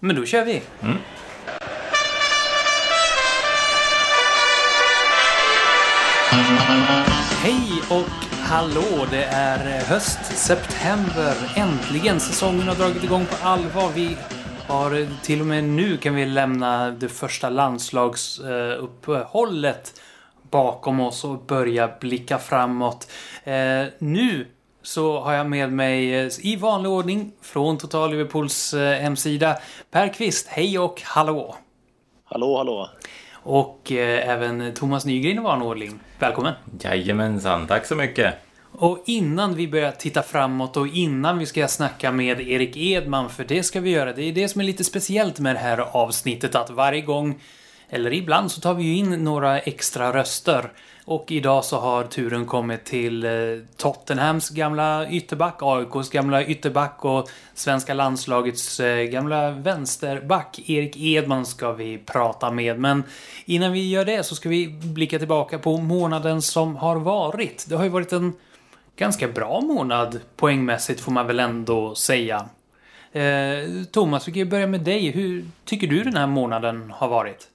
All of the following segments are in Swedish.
Men då kör vi. Mm. Hej och hallå! Det är höst, september. Äntligen! Säsongen har dragit igång på allvar. Vi har till och med nu kan vi lämna det första landslagsuppehållet bakom oss och börja blicka framåt. Eh, nu så har jag med mig i vanlig ordning från Total Liverpools eh, hemsida Per Kvist. Hej och hallå! Hallå, hallå! Och eh, även Thomas Nygren i vanlig ordning. Välkommen! Jajamensan, tack så mycket. Och innan vi börjar titta framåt och innan vi ska snacka med Erik Edman, för det ska vi göra. Det är det som är lite speciellt med det här avsnittet, att varje gång, eller ibland så tar vi ju in några extra röster. Och idag så har turen kommit till eh, Tottenhams gamla ytterback, AIKs gamla ytterback och svenska landslagets eh, gamla vänsterback. Erik Edman ska vi prata med. Men innan vi gör det så ska vi blicka tillbaka på månaden som har varit. Det har ju varit en ganska bra månad poängmässigt får man väl ändå säga. Eh, Thomas, vi kan ju börja med dig. Hur tycker du den här månaden har varit?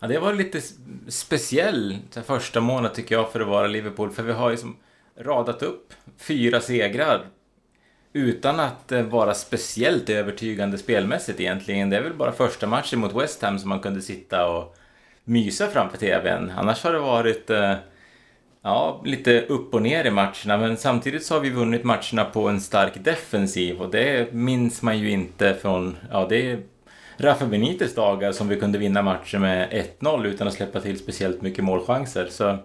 Ja, det var lite speciell den första månad tycker jag för att vara Liverpool. För vi har ju som radat upp fyra segrar utan att eh, vara speciellt övertygande spelmässigt egentligen. Det är väl bara första matchen mot West Ham som man kunde sitta och mysa framför TVn. Annars har det varit eh, ja, lite upp och ner i matcherna. Men samtidigt så har vi vunnit matcherna på en stark defensiv och det minns man ju inte från, ja det är Rafa Benites dagar som vi kunde vinna matcher med 1-0 utan att släppa till speciellt mycket målchanser. Så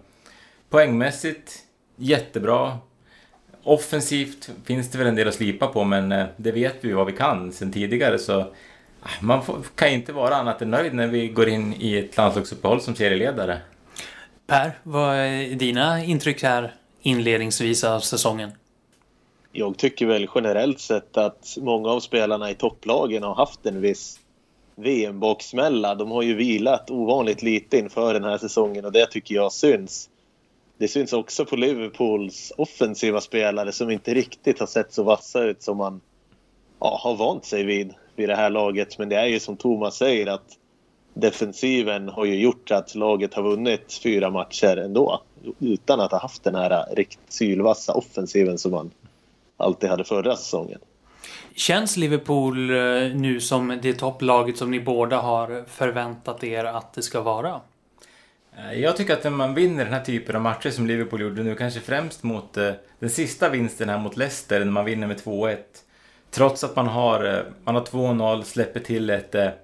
poängmässigt jättebra. Offensivt finns det väl en del att slipa på men eh, det vet vi vad vi kan sen tidigare så ah, man får, kan inte vara annat än nöjd när vi går in i ett landslagsuppehåll som serieledare. Per, vad är dina intryck här inledningsvis av säsongen? Jag tycker väl generellt sett att många av spelarna i topplagen har haft en viss VM-baksmälla. De har ju vilat ovanligt lite inför den här säsongen och det tycker jag syns. Det syns också på Liverpools offensiva spelare som inte riktigt har sett så vassa ut som man ja, har vant sig vid vid det här laget. Men det är ju som Thomas säger att defensiven har ju gjort att laget har vunnit fyra matcher ändå utan att ha haft den här riktigt sylvassa offensiven som man alltid hade förra säsongen. Känns Liverpool eh, nu som det topplaget som ni båda har förväntat er att det ska vara? Eh, jag tycker att när man vinner den här typen av matcher som Liverpool gjorde nu, kanske främst mot eh, den sista vinsten här mot Leicester när man vinner med 2-1. Trots att man har, man har 2-0, släpper till ett, ett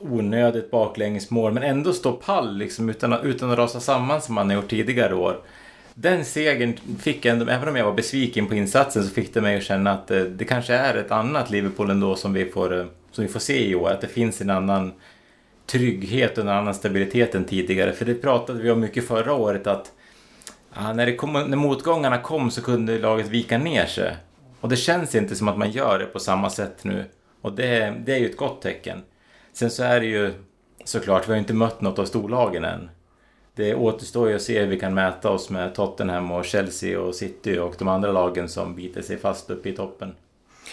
onödigt baklängesmål men ändå står pall liksom utan, utan att rasa samman som man har gjort tidigare år den segern fick ändå, även om jag var besviken på insatsen, så fick det mig att känna att eh, det, kanske är ett annat Liverpool ändå som vi får, eh, som vi får se i år. Att det finns en annan trygghet och en annan stabilitet än tidigare. För det pratade vi om mycket förra året att ja, när, det kom, när motgångarna kom så kunde laget vika ner sig. Och det känns inte som att man gör det på samma sätt nu. Och det, det är ju ett gott tecken. Sen så är det ju såklart, vi har inte mött något av storlagen än det återstår ju att se hur vi kan mäta oss med Tottenham och Chelsea och City och de andra lagen som biter sig fast uppe i toppen.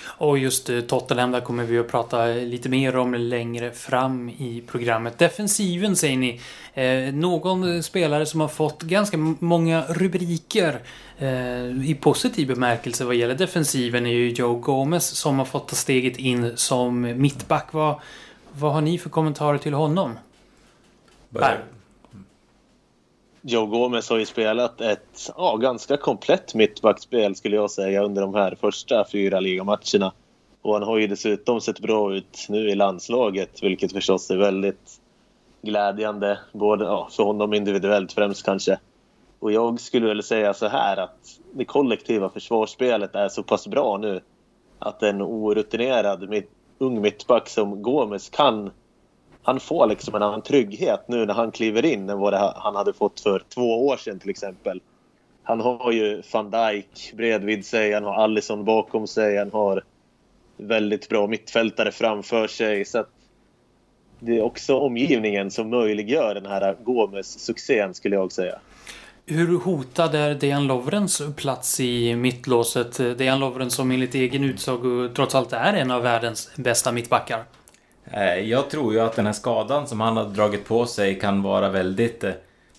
Och just eh, Tottenham, där kommer vi att prata lite mer om längre fram i programmet. Defensiven säger ni. Eh, någon spelare som har fått ganska många rubriker eh, i positiv bemärkelse vad gäller defensiven är ju Joe Gomez som har fått ta steget in som mittback. Vad, vad har ni för kommentarer till honom? Börja, Joe Gomez har ju spelat ett ja, ganska komplett mittbackspel skulle jag säga under de här första fyra ligamatcherna. Och han har ju dessutom sett bra ut nu i landslaget vilket förstås är väldigt glädjande. Både ja, för honom individuellt främst kanske. Och jag skulle väl säga så här att det kollektiva försvarsspelet är så pass bra nu att en orutinerad mitt, ung mittback som Gomes kan han får liksom en annan trygghet nu när han kliver in än vad han hade fått för två år sedan till exempel. Han har ju van Dijk bredvid sig, han har Allison bakom sig, han har väldigt bra mittfältare framför sig. Så det är också omgivningen som möjliggör den här Gomes-succén skulle jag säga. Hur hotad är Dejan Lovrens plats i mittlåset? Dejan Lovren som enligt egen utsago trots allt är en av världens bästa mittbackar. Eh, jag tror ju att den här skadan som han har dragit på sig kan vara väldigt eh,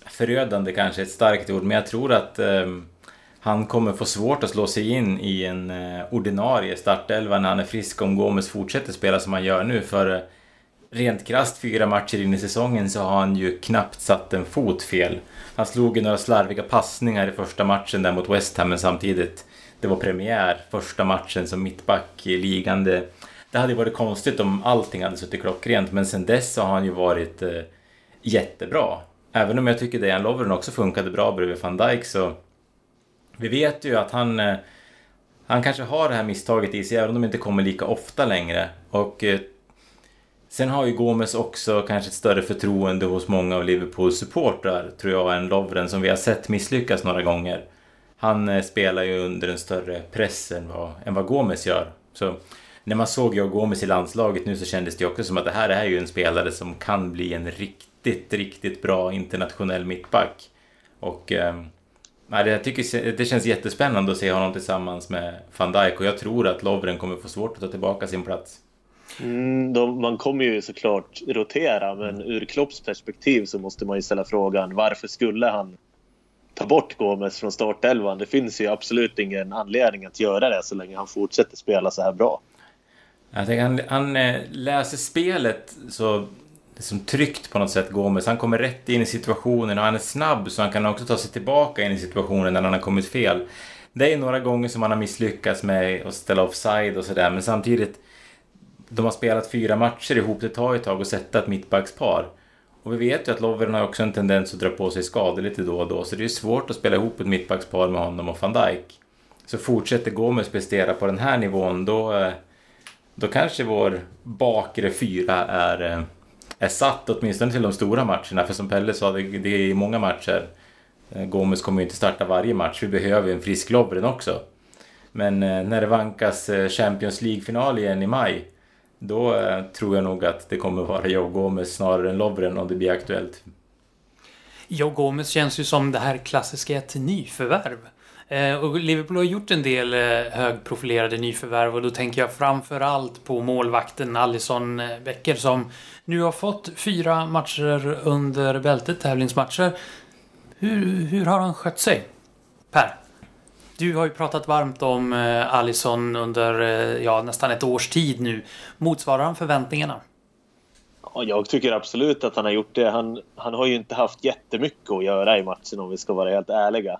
förödande kanske ett starkt ord, men jag tror att ehm, han kommer få svårt att slå sig in i en eh, ordinarie startelva när han är frisk om Gomes fortsätter spela som han gör nu. För rent krasst fyra matcher in i säsongen så har han ju knappt satt en fot fel. Han slog ju några slarviga passningar i första matchen där mot West Ham, men samtidigt det var premiär första matchen som mittback i ligan. Det, det hade varit konstigt om allting hade suttit klockrent, men sen dess så har han ju varit eh, jättebra. Även om jag tycker Dejan Lovren också funkade bra bredvid van Dijk så... Vi vet ju att han... Eh, han kanske har det här misstaget i sig, även om de inte kommer lika ofta längre. Och... Eh, sen har ju Gomes också kanske ett större förtroende hos många av Liverpools supportrar, tror jag, än Lovren som vi har sett misslyckas några gånger. Han eh, spelar ju under en större press än vad, än vad Gomes gör. Så när man såg jag Gomes i landslaget nu så kändes det också som att det här är ju en spelare som kan bli en riktigt, riktigt bra internationell mittback. Och eh, jag tycker det känns jättespännande att se honom tillsammans med van Dijk och jag tror att Lovren kommer få svårt att ta tillbaka sin plats. Mm, de, man kommer ju såklart rotera, men ur Klopps perspektiv så måste man ju ställa frågan varför skulle han ta bort Gomes från startelvan? Det finns ju absolut ingen anledning att göra det så länge han fortsätter spela så här bra. Jag tänker, han, han eh, läser spelet så liksom tryggt på något sätt Gomes. Han kommer rätt in i situationen och han är snabb så han kan också ta sig tillbaka in i situationen när han har kommit fel. Det är några gånger som han har misslyckats med att ställa offside och sådär men samtidigt de har spelat fyra matcher ihop, det tar ett tag att sätta ett mittbackspar. Och vi vet ju att Lovren har också en tendens att dra på sig skador lite då och då så det är svårt att spela ihop ett mittbackspar med honom och van Dijk. Så fortsätter Gomes prestera på den här nivån då, eh, då kanske vår bakre fyra är eh, är satt åtminstone till de stora matcherna. För som Pelle sa, det, det är många matcher. Eh, Gomes kommer ju inte starta varje match. Vi behöver en frisk Lovren också. Men eh, när det vankas Champions League-final igen i maj. Då tror jag nog att det kommer vara Joe Gomes snarare än Lovren om det blir aktuellt. Joe Gomes känns ju som det här klassiska ett nyförvärv. Eh, och Liverpool har gjort en del eh, högprofilerade nyförvärv och då tänker jag framförallt på målvakten Alisson eh, Becker som nu har fått fyra matcher under bältet, tävlingsmatcher. Hur, hur har han skött sig? Per? Du har ju pratat varmt om Alisson under ja, nästan ett års tid nu. Motsvarar han förväntningarna? Ja, jag tycker absolut att han har gjort det. Han, han har ju inte haft jättemycket att göra i matchen om vi ska vara helt ärliga.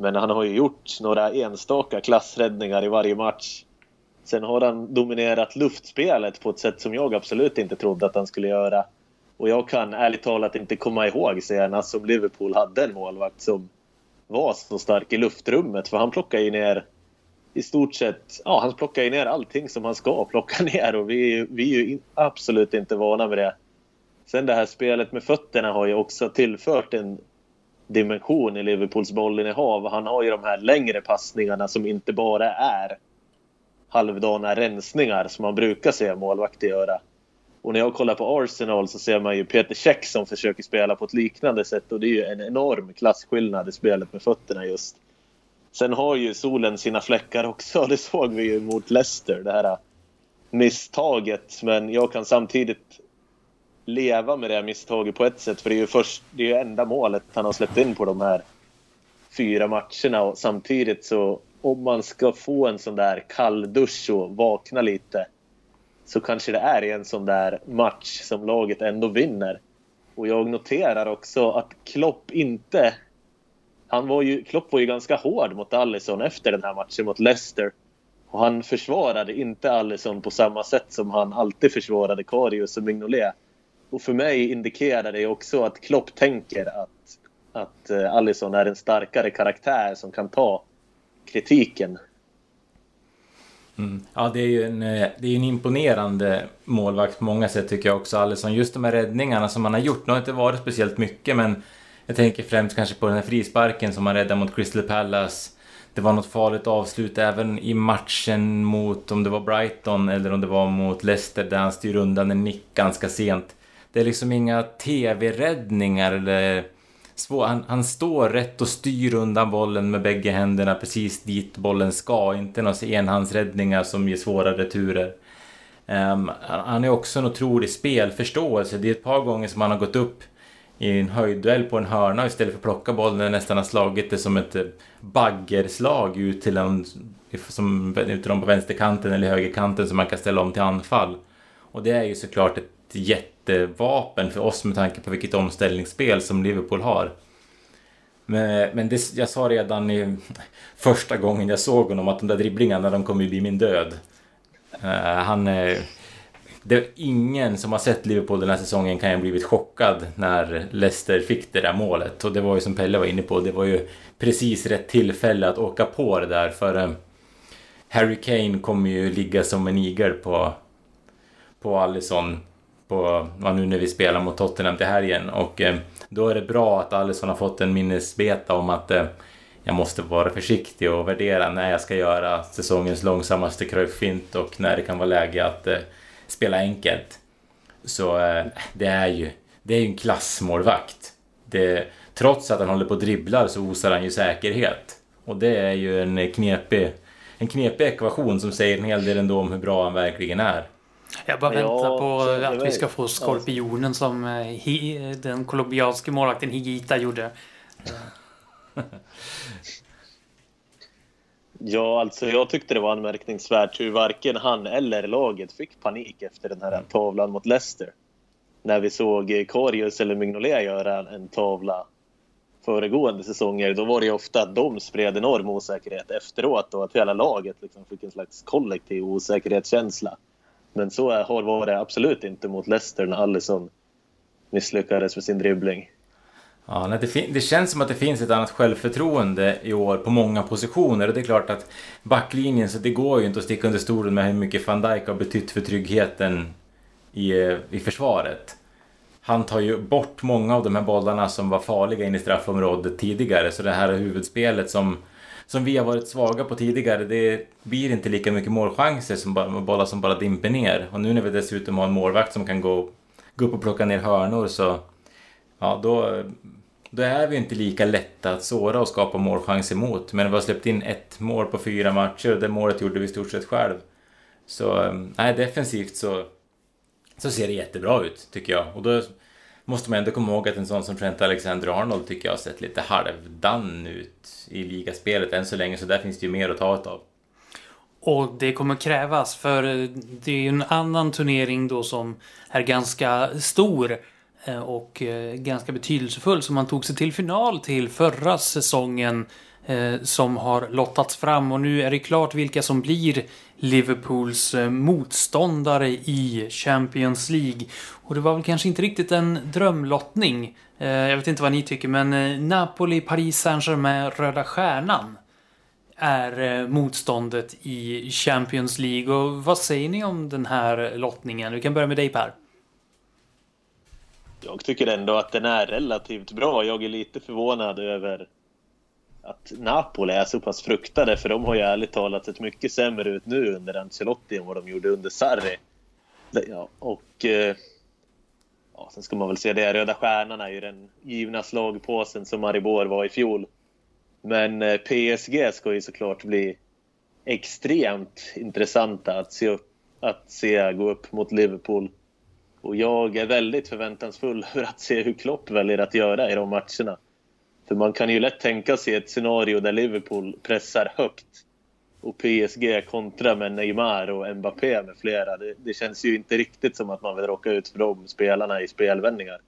Men han har ju gjort några enstaka klassräddningar i varje match. Sen har han dominerat luftspelet på ett sätt som jag absolut inte trodde att han skulle göra. Och jag kan ärligt talat inte komma ihåg senast som Liverpool hade en målvakt som var så stark i luftrummet. För han plockar ju ner i stort sett, ja han plockar ju ner allting som han ska plocka ner och vi, är, vi är ju absolut inte vana med det. Sen det här spelet med fötterna har ju också tillfört en dimension i Liverpools bollinnehav. Han har ju de här längre passningarna som inte bara är halvdana rensningar som man brukar se målvakter göra. Och när jag kollar på Arsenal så ser man ju Peter Cech som försöker spela på ett liknande sätt och det är ju en enorm klasskillnad i spelet med fötterna just. Sen har ju solen sina fläckar också, det såg vi ju mot Leicester, det här misstaget. Men jag kan samtidigt leva med det här misstaget på ett sätt. För det är ju först, det är ju enda målet han har släppt in på de här fyra matcherna. Och samtidigt så om man ska få en sån där kall dusch och vakna lite så kanske det är en sån där match som laget ändå vinner. Och jag noterar också att Klopp inte... Han var ju, Klopp var ju ganska hård mot Allison efter den här matchen mot Leicester. Och han försvarade inte Allison på samma sätt som han alltid försvarade Karius och Mignolet. Och för mig indikerar det också att Klopp tänker att, att eh, uh, Allison är en starkare karaktär som kan ta kritiken. Mm. Ja, det är ju en, eh, det är en imponerande målvakt på många sätt tycker jag också, Allison. Just de här räddningarna som han har gjort, nu har inte varit speciellt mycket, men jag tänker främst kanske på den här frisparken som han räddade mot Crystal Palace. Det var något farligt avslut även i matchen mot, om det var Brighton eller om det var mot Leicester, där han styr undan en nick ganska sent. Det är liksom inga tv-räddningar eller svår. Han, han, står rätt och styr undan bollen med bägge händerna precis dit bollen ska. Inte några enhandsräddningar som ger svåra returer. Um, ehm, han är också en otrolig spelförståelse. Det är ett par gånger som han har gått upp i en höjdduell på en hörna istället för att plocka bollen nästan har slagit det som ett eh, baggerslag ut till en som ut på vänsterkanten eller högerkanten som man kan ställa om till anfall. Och det är ju såklart ett jättevapen för oss med tanke på vilket omställningsspel som Liverpool har. Men, men det, jag sa redan i första gången jag såg honom att de där dribblingarna de kommer ju bli min död. Uh, han är... Det är ingen som har sett Liverpool den här säsongen kan ju ha blivit chockad när Leicester fick det där målet. Och det var ju som Pelle var inne på, det var ju precis rätt tillfälle att åka på det där för eh, Harry Kane kommer ju ligga som en igel på, på Allison på, ja, nu när vi spelar mot Tottenham till helgen. Och eh, då är det bra att Alisson har fått en minnesbeta om att eh, jag måste vara försiktig och värdera när jag ska göra säsongens långsammaste kröjfint och när det kan vara läge att eh, spela enkelt. Så eh, det är ju det är ju en klassmålvakt. Det, trots att han håller på och dribblar så osar han ju säkerhet. Och det är ju en knepig, en knepig ekvation som säger en hel del ändå om hur bra han verkligen är. Jag bara väntar ja, på att vi ska få skorpionen som eh, den colombianske målvakten Higita gjorde. Ja, alltså jag tyckte det var anmärkningsvärt hur varken han eller laget fick panik efter den här mm. tavlan mot Leicester. När vi såg Karius eller Mignolet göra en tavla föregående säsonger, då var det ofta att de spred enorm osäkerhet efteråt och att hela laget liksom fick en slags kollektiv osäkerhetskänsla. Men så har var det absolut inte mot Leicester när Alisson misslyckades med sin dribbling. Ja, det, det, känns som att det finns ett annat självförtroende i år på många positioner och det är klart att backlinjen, så det går ju inte att sticka under stolen med hur mycket van Dijk har betytt för tryggheten i, eh, i försvaret. Han tar ju bort många av de här bollarna som var farliga in i straffområdet tidigare, så det här huvudspelet som, som vi har varit svaga på tidigare, det blir inte lika mycket målchanser som bollar som bara dimper ner. Och nu när vi dessutom har en målvakt som kan gå, gå upp och plocka ner hörnor så ja, då, då är vi inte lika lätta att såra och skapa målchanser mot. Men vi har släppt in ett mål på fyra matcher och det målet gjorde vi i stort sett själv. Så eh, nej, defensivt så, så ser det jättebra ut, tycker jag. Och då måste man ändå komma ihåg att en sån som Trent Alexander-Arnold tycker jag har sett lite halvdan ut i ligaspelet än så länge, så där finns det ju mer att ta av. Och det kommer krävas, för det är ju en annan turnering då som är ganska stor eh, och eh, ganska betydelsefull som man tog sig till final till förra säsongen eh, som har lottats fram och nu är det klart vilka som blir Liverpools eh, motståndare i Champions League. Och det var väl kanske inte riktigt en drömlottning. Eh, jag vet inte vad ni tycker men eh, Napoli, Paris Saint-Germain, Röda Stjärnan är motståndet i Champions League. Och vad säger ni om den här lottningen? Vi kan börja med dig Per. Jag tycker ändå att den är relativt bra. Jag är lite förvånad över att Napoli är så pass fruktade för de har ju ärligt talat sett mycket sämre ut nu under Ancelotti än vad de gjorde under Sarri. Ja, och eh, ja, sen ska man väl säga det, Röda Stjärnan är ju den givna slagpåsen som Maribor var i fjol. Men eh, PSG ska ju såklart bli extremt intressanta att se, upp, att se gå upp mot Liverpool och jag är väldigt förväntansfull för att se hur Klopp väljer att göra i de matcherna. För man kan ju lätt tänka sig ett scenario där Liverpool pressar högt och PSG kontra med Neymar och Mbappé med flera. Det, det, känns ju inte riktigt som att man vill råka ut för de spelarna i spelvändningar.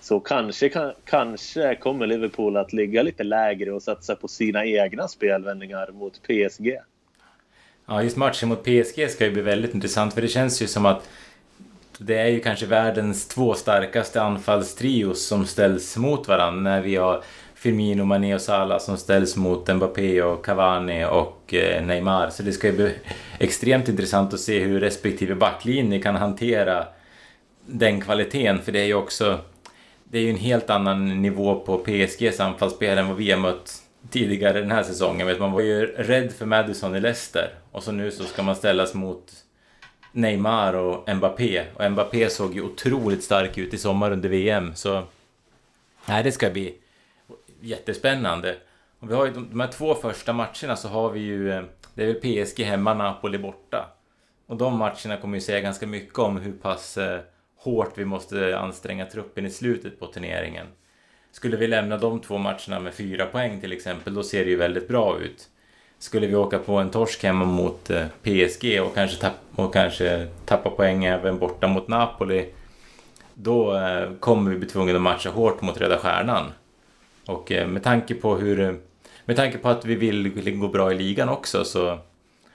Så kanske, kan, kanske kommer Liverpool att ligga lite lägre och satsa på sina egna spelvändningar mot PSG. Ja, just matchen mot PSG ska ju bli väldigt intressant för det känns ju som att det är ju kanske världens två starkaste anfallstrios som ställs mot varandra när vi har Firmino, Mané och Salah som ställs mot Mbappé och Cavani och eh, Neymar. Så det ska ju bli extremt intressant att se hur respektive backlinje kan hantera den kvaliteten. För det är ju också det är ju en helt annan nivå på PSGs anfallsspel än vad vi har mött tidigare den här säsongen. Man var ju rädd för Madison i Leicester och så nu så ska man ställas mot Neymar och Mbappé. Och Mbappé såg ju otroligt stark ut i sommar under VM. Så nej, det ska bli jättespännande. Och vi har ju de, de här två första matcherna så har vi ju... Eh, det är väl PSG hemma, Napoli borta. Och de matcherna kommer ju säga ganska mycket om hur pass eh, hårt vi måste anstränga truppen i slutet på turneringen. Skulle vi lämna de två matcherna med fyra poäng till exempel, då ser det ju väldigt bra ut. Skulle vi åka på en torsk hemma mot eh, PSG och kanske, tapp och kanske tappa poäng även borta mot Napoli, då eh, kommer vi bli tvungna att matcha hårt mot Röda Stjärnan. Och eh, med tanke på hur med tanke på att vi vill gå bra i ligan också så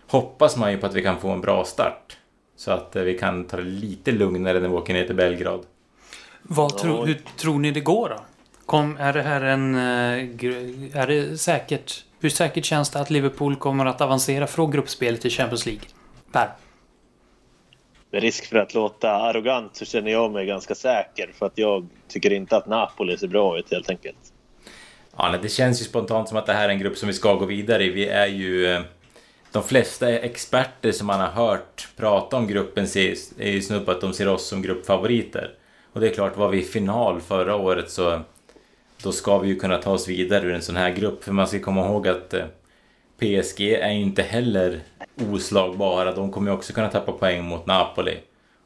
hoppas man ju på att vi kan få en bra start. Så att vi kan ta det lite lugnare när vi åker ner till Belgrad. Vad tro, hur tror ni det går då? Kom, är det här en... Är det säkert... Hur säkert känns det att Liverpool kommer att avancera från gruppspelet till Champions League? Per? Med risk för att låta arrogant så känner jag mig ganska säker för att jag tycker inte att Napoli ser bra ut helt enkelt. Ja, det känns ju spontant som att det här är en grupp som vi ska gå vidare i. Vi är ju... Eh, de flesta experter som man har hört prata om gruppen är ju snudd på att de ser oss som gruppfavoriter. Och det är klart, var vi i final förra året så då ska vi ju kunna ta oss vidare ur en sån här grupp. För man ska komma ihåg att eh, PSG är ju inte heller oslagbara. De kommer ju också kunna tappa poäng mot Napoli.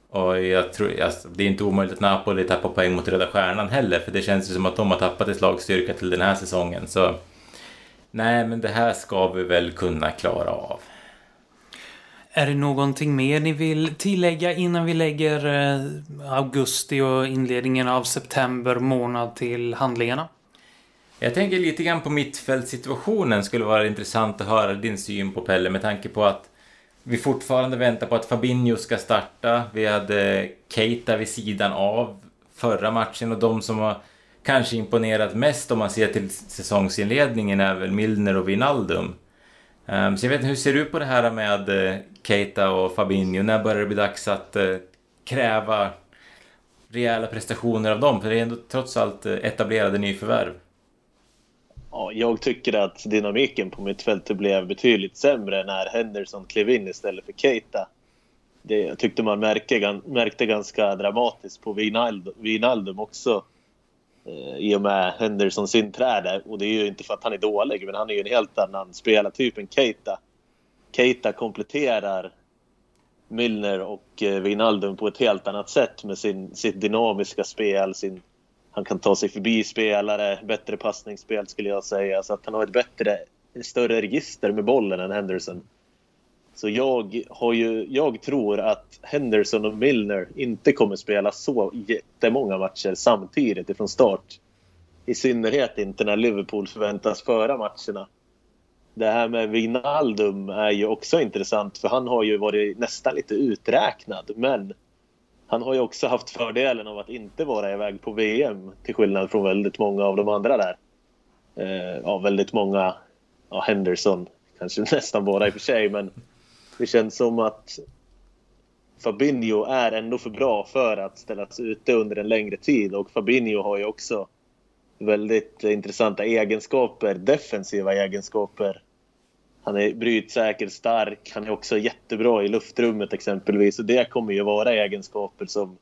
Och jag tror, alltså, det är inte omöjligt att Napoli tappar poäng mot Röda Stjärnan heller, för det känns ju som att de har tappat i slagstyrka till den här säsongen. Så nej, men det här ska vi väl kunna klara av. Är det någonting mer ni vill tillägga innan vi lägger eh, augusti och inledningen av september månad till handlingarna? Jag tänker lite grann på mittfältssituationen skulle vara intressant att höra din syn på Pelle med tanke på att vi fortfarande väntar på att Fabinho ska starta. Vi hade Keita vid sidan av förra matchen och de som har kanske imponerat mest om man ser till säsongsinledningen är väl Milner och Wijnaldum. Um, så jag vet inte, hur ser du på det här med uh, Keita och Fabinho? När börjar det bli dags att uh, kräva rejäla prestationer av dem? För det är ändå trots allt uh, etablerade nyförvärv. Ja, jag tycker att dynamiken på mittfältet blev betydligt sämre när Henderson klev in istället för Keita. Det jag tyckte man märkte, märkte ganska dramatiskt på Wijnaldum också eh, i och med Hendersons inträde. Och det är ju inte för att han är dålig, men han är ju en helt annan spelartyp än Keita. Keita kompletterar Milner och eh, Wijnaldum på ett helt annat sätt med sin, sitt dynamiska spel, sin han kan ta sig förbi spelare, bättre passningsspel skulle jag säga. Så att han har ett bättre, större register med bollen än Henderson. Så jag, har ju, jag tror att Henderson och Milner inte kommer spela så jättemånga matcher samtidigt ifrån start. I synnerhet inte när Liverpool förväntas föra matcherna. Det här med Wijnaldum är ju också intressant för han har ju varit nästan lite uträknad men han har ju också haft fördelen av att inte vara iväg på VM till skillnad från väldigt många av de andra där. Eh, ja, väldigt många. Ja, Henderson kanske nästan bara i och för sig, men det känns som att Fabinho är ändå för bra för att ställas ute under en längre tid och Fabinho har ju också väldigt intressanta egenskaper, defensiva egenskaper han är brytsäker, stark. Han är också jättebra i luftrummet exempelvis. Och det kommer ju vara egenskaper som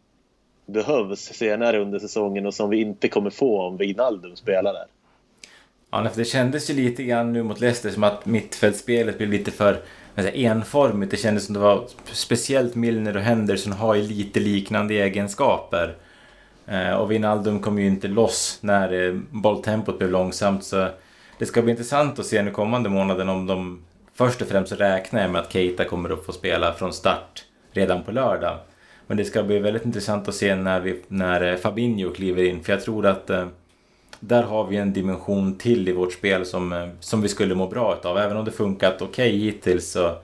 behövs senare under säsongen och som vi inte kommer få om Wijnaldum spelar där. Ja, för det kändes ju lite grann nu mot Leicester som att mittfältsspelet blev lite för enformigt. Det kändes som det var speciellt Milner och Henderson har ju lite liknande egenskaper. Eh, och Wijnaldum kom ju inte loss när eh, bolltempot blev långsamt så det ska bli intressant att se nu kommande månaden om de först och främst räknar med att Keita kommer att få spela från start redan på lördag. Men det ska bli väldigt intressant att se när, vi, när eh, Fabinho kliver in för jag tror att eh, där har vi en dimension till i vårt spel som, eh, som vi skulle må bra av. Även om det funkat okej okay hittills så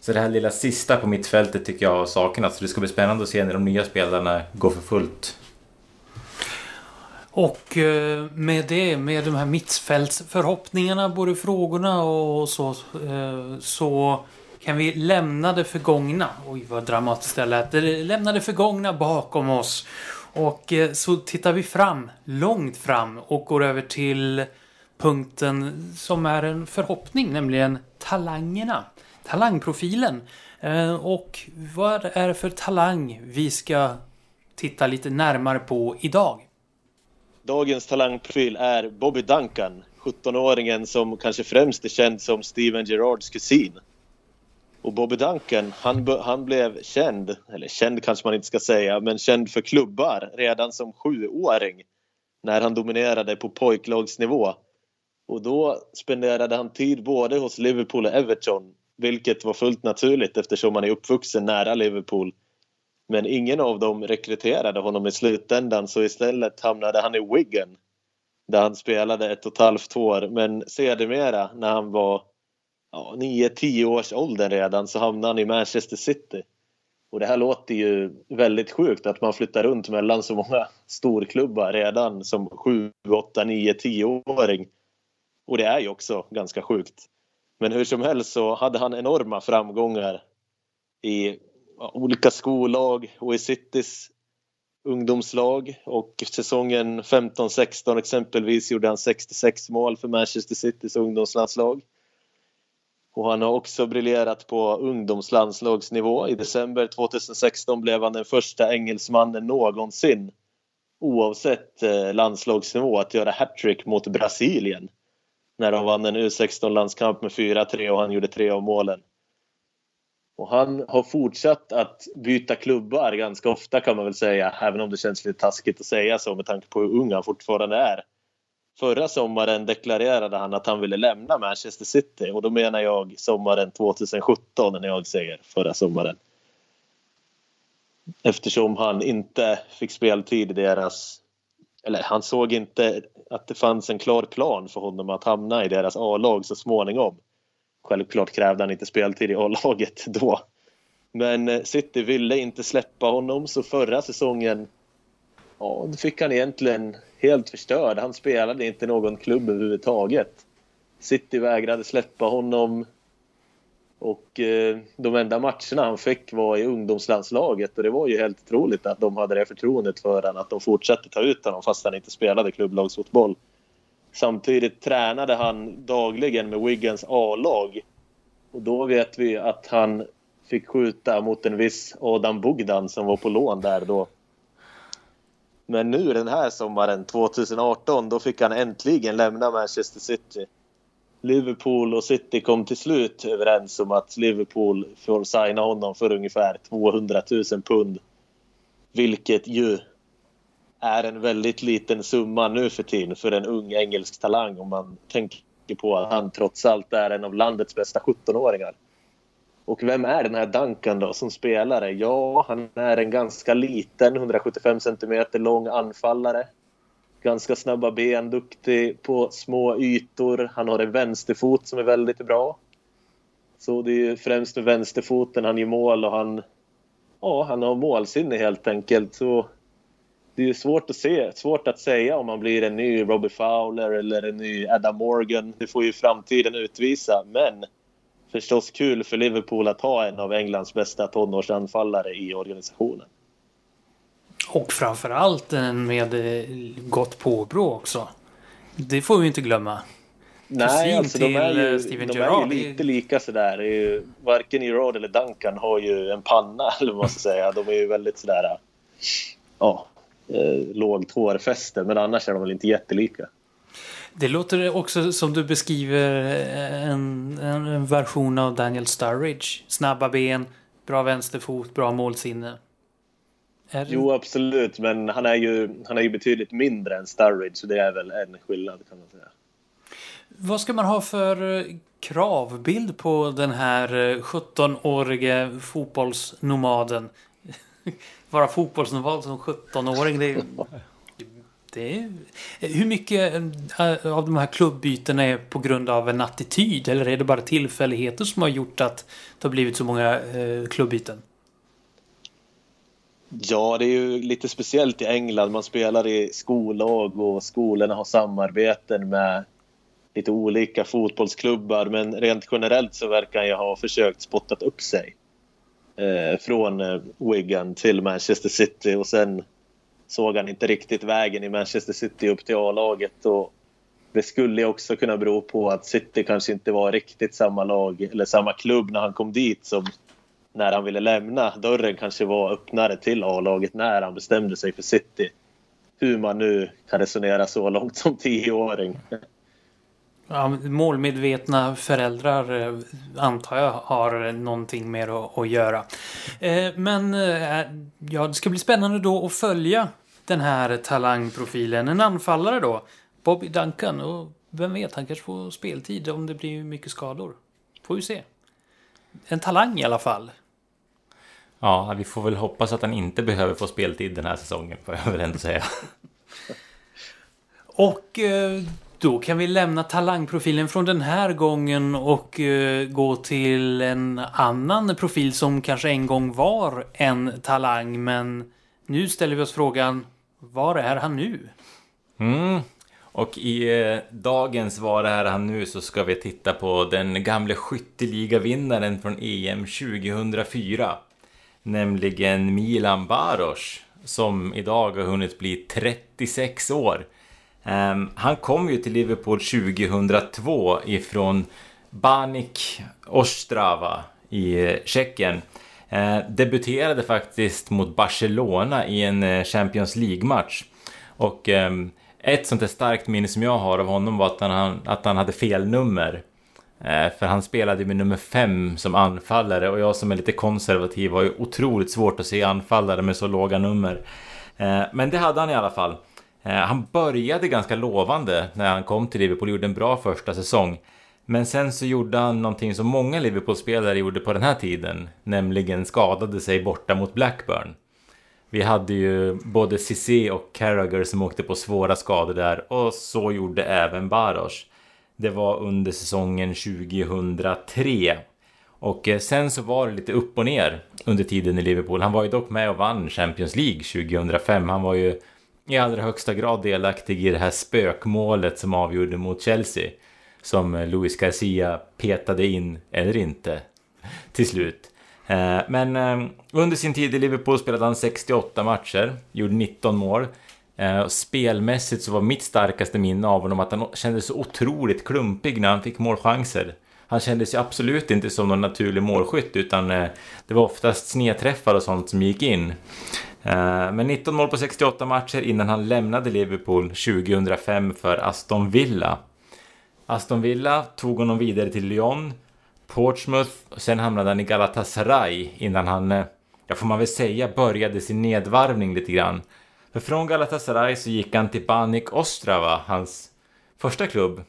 så det här lilla sista på mittfältet tycker jag har saknats. Så det ska bli spännande att se när de nya spelarna går för fullt och eh, med det, med de här mittfältsförhoppningarna, både frågorna och så, eh, så kan vi lämna det förgångna. Oj, vad dramatiskt det lät. Lämna det förgångna bakom oss. Och eh, så tittar vi fram, långt fram och går över till punkten som är en förhoppning, nämligen talangerna. Talangprofilen. Eh, och vad är det för talang vi ska titta lite närmare på idag? Dagens talangprofil är Bobby Duncan. 17-åringen som kanske främst är känd som Steven Gerrards kusin. Och Bobby Duncan, han, han blev känd, eller känd kanske man inte ska säga, men känd för klubbar redan som sjuåring när han dominerade på pojklagsnivå. Och då spenderade han tid både hos Liverpool och Everton vilket var fullt naturligt eftersom han är uppvuxen nära Liverpool. Men ingen av dem rekryterade honom i slutändan så istället hamnade han i Wigan där han spelade ett och ett halvt år. Men sedermera när han var ja, 9-10 års ålder redan så hamnade han i Manchester City. Och det här låter ju väldigt sjukt att man flyttar runt mellan så många storklubbar redan som 7, 8, 9, 10-åring. Och det är ju också ganska sjukt. Men hur som helst så hade han enorma framgångar i olika skollag och i Citys ungdomslag och säsongen 15-16 exempelvis gjorde han 66 mål för Manchester Citys ungdomslandslag. Och han har också briljerat på ungdomslandslagsnivå. I december 2016 blev han den första engelsmannen någonsin oavsett eh, landslagsnivå att göra hattrick mot Brasilien när de vann en U16-landskamp med 4-3 och han gjorde tre av målen. Och han har fortsatt att byta klubbar ganska ofta kan man väl säga, även om det känns lite taskigt att säga så med tanke på hur ung han fortfarande är. Förra sommaren deklarerade han att han ville lämna Manchester City och då menar jag sommaren 2017 när jag säger förra sommaren. Eftersom han inte fick speltid i deras... Eller han såg inte att det fanns en klar plan för honom att hamna i deras A-lag så småningom. Självklart krävde han inte speltid i A-laget då. Men City ville inte släppa honom så förra säsongen ja, då fick han egentligen helt förstörd. Han spelade inte någon klubb överhuvudtaget. City vägrade släppa honom och eh, de enda matcherna han fick var i ungdomslandslaget och det var ju helt otroligt att de hade det förtroendet för honom att de fortsatte ta ut honom fast han inte spelade klubblagsfotboll. Samtidigt tränade han dagligen med Wiggins A-lag och då vet vi att han fick skjuta mot en viss Adam Bogdan som var på lån där då. Men nu den här sommaren 2018 då fick han äntligen lämna Manchester City. Liverpool och City kom till slut överens om att Liverpool får signa honom för ungefär 200 000 pund. Vilket ju är en väldigt liten summa nu för tiden för en ung engelsk talang om man tänker på att han trots allt är en av landets bästa 17-åringar. Och vem är den här Duncan då som spelare? Ja, han är en ganska liten, 175 cm lång anfallare ganska snabba ben, duktig på små ytor. Han har en vänsterfot som är väldigt bra. Så det är främst med vänsterfoten han gör mål och han, ja, han har målsinne helt enkelt. Så det är svårt att se, svårt att säga om han blir en ny Robbie Fowler eller en ny Adam Morgan. Det får ju framtiden utvisa. Men förstås kul för Liverpool att ha en av Englands bästa tonårsanfallare i organisationen. Och framförallt en med eh, gott påbrå också. Det får vi inte glömma. Nej, alltså de är ju, Steven de är ju lite lika sådär. Ju, varken Gerard eller Duncan har ju en panna, eller vad man ska säga. De är ju väldigt sådär... Ja, eh, lågt hårfäste, men annars är de väl inte jättelika. Det låter också som du beskriver en, en version av Daniel Sturridge. Snabba ben, bra vänsterfot, bra målsinne. Är... Jo, absolut. Men han är, ju, han är ju betydligt mindre än Sturridge, så det är väl en skillnad kan man säga. Vad ska man ha för eh, kravbild på den här 17-årige eh, fotbollsnomaden? Vara fotbollsnomad som 17-åring, det är, det är... Hur mycket eh, av de här klubbytena är på grund av en attityd? Eller är det bara tillfälligheter som har gjort att det har blivit så många eh, klubbyten? Ja, det är ju lite speciellt i England. Man spelar i skollag och skolorna har samarbeten med lite olika fotbollsklubbar. Men rent generellt så verkar jag ha försökt spottat upp sig. Eh, från eh, Wigan till Manchester City och sen såg han inte riktigt vägen i Manchester City upp till A-laget. Och det skulle också kunna bero på att City kanske inte var riktigt samma lag eller samma klubb när han kom dit som när han ville lämna. Dörren kanske var öppnare till A-laget när han bestämde sig för City. Hur man nu kan resonera så långt som tioåring. Ja, målmedvetna föräldrar eh, antar jag har någonting med att, att göra. Eh, men eh, ja, det ska bli spännande då att följa den här talangprofilen. En anfallare då, Bobby Duncan. Och vem vet, han kanske får speltid om det blir mycket skador. Får vi se. En talang i alla fall. Ja, vi får väl hoppas att han inte behöver få speltid den här säsongen, får jag väl ändå säga. Och då kan vi lämna talangprofilen från den här gången och uh, gå till en annan profil som kanske en gång var en talang. Men nu ställer vi oss frågan, var är han nu? Mm. Och i eh, dagens Var är han nu så ska vi titta på den gamle skytteligavinnaren från EM 2004. Nämligen Milan Baros. Som idag har hunnit bli 36 år. Ehm, han kom ju till Liverpool 2002 ifrån Banik Ostrava i eh, Tjeckien. Ehm, debuterade faktiskt mot Barcelona i en eh, Champions League-match. Och ehm, ett sånt där starkt minne som jag har av honom var att han, att han hade fel nummer. För han spelade med nummer fem som anfallare och jag som är lite konservativ har ju otroligt svårt att se anfallare med så låga nummer. Men det hade han i alla fall. Eh, han började ganska lovande när han kom till Liverpool och gjorde en bra första säsong. Men sen så gjorde han någonting som många Liverpool-spelare gjorde på den här tiden. Nämligen skadade sig borta mot Blackburn. Vi hade ju både Cissé och Carragher som åkte på svåra skador där och så gjorde även Baros. Det var under säsongen 2003. Och eh, sen så var det lite upp och ner under tiden i Liverpool. Han var ju dock med och vann Champions League 2005. Han var ju i allra högsta grad delaktig i det här spökmålet som avgjorde mot Chelsea. Som Luis Garcia petade in, eller inte, till slut. Eh, men eh, under sin tid i Liverpool spelade han 68 matcher, gjorde 19 mål. Eh, spelmässigt så var mitt starkaste minne av honom att han kändes så otroligt klumpig när han fick målchanser. Han kändes ju absolut inte som någon naturlig målskytt utan det var oftast snedträffar och sånt som gick in. Eh, men 19 mål på 68 matcher innan han lämnade Liverpool 2005 för Aston Villa. Aston Villa tog honom vidare till Lyon, Portsmouth och sen hamnade han i Galatasaray innan han, eh, ja får man väl säga, började sin nedvarvning lite grann. För från Galatasaray så gick han till Banik Ostrava, hans första klubb.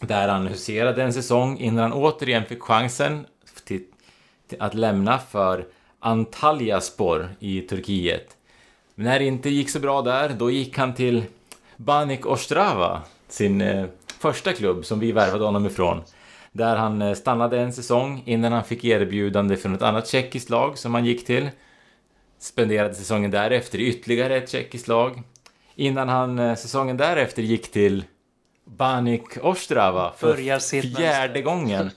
Där han huserade en säsong innan han återigen fick chansen till, till att lämna för Antalyaspor i Turkiet. Men när det inte gick så bra där, då gick han till Banik Ostrava, sin eh, första klubb som vi värvade honom ifrån. Där han eh, stannade en säsong innan han fick erbjudande från ett annat tjeckiskt lag som han gick till. Spenderade säsongen därefter i ytterligare ett tjeckiskt lag. Innan han eh, säsongen därefter gick till Banik Ostrava för fjärde gången.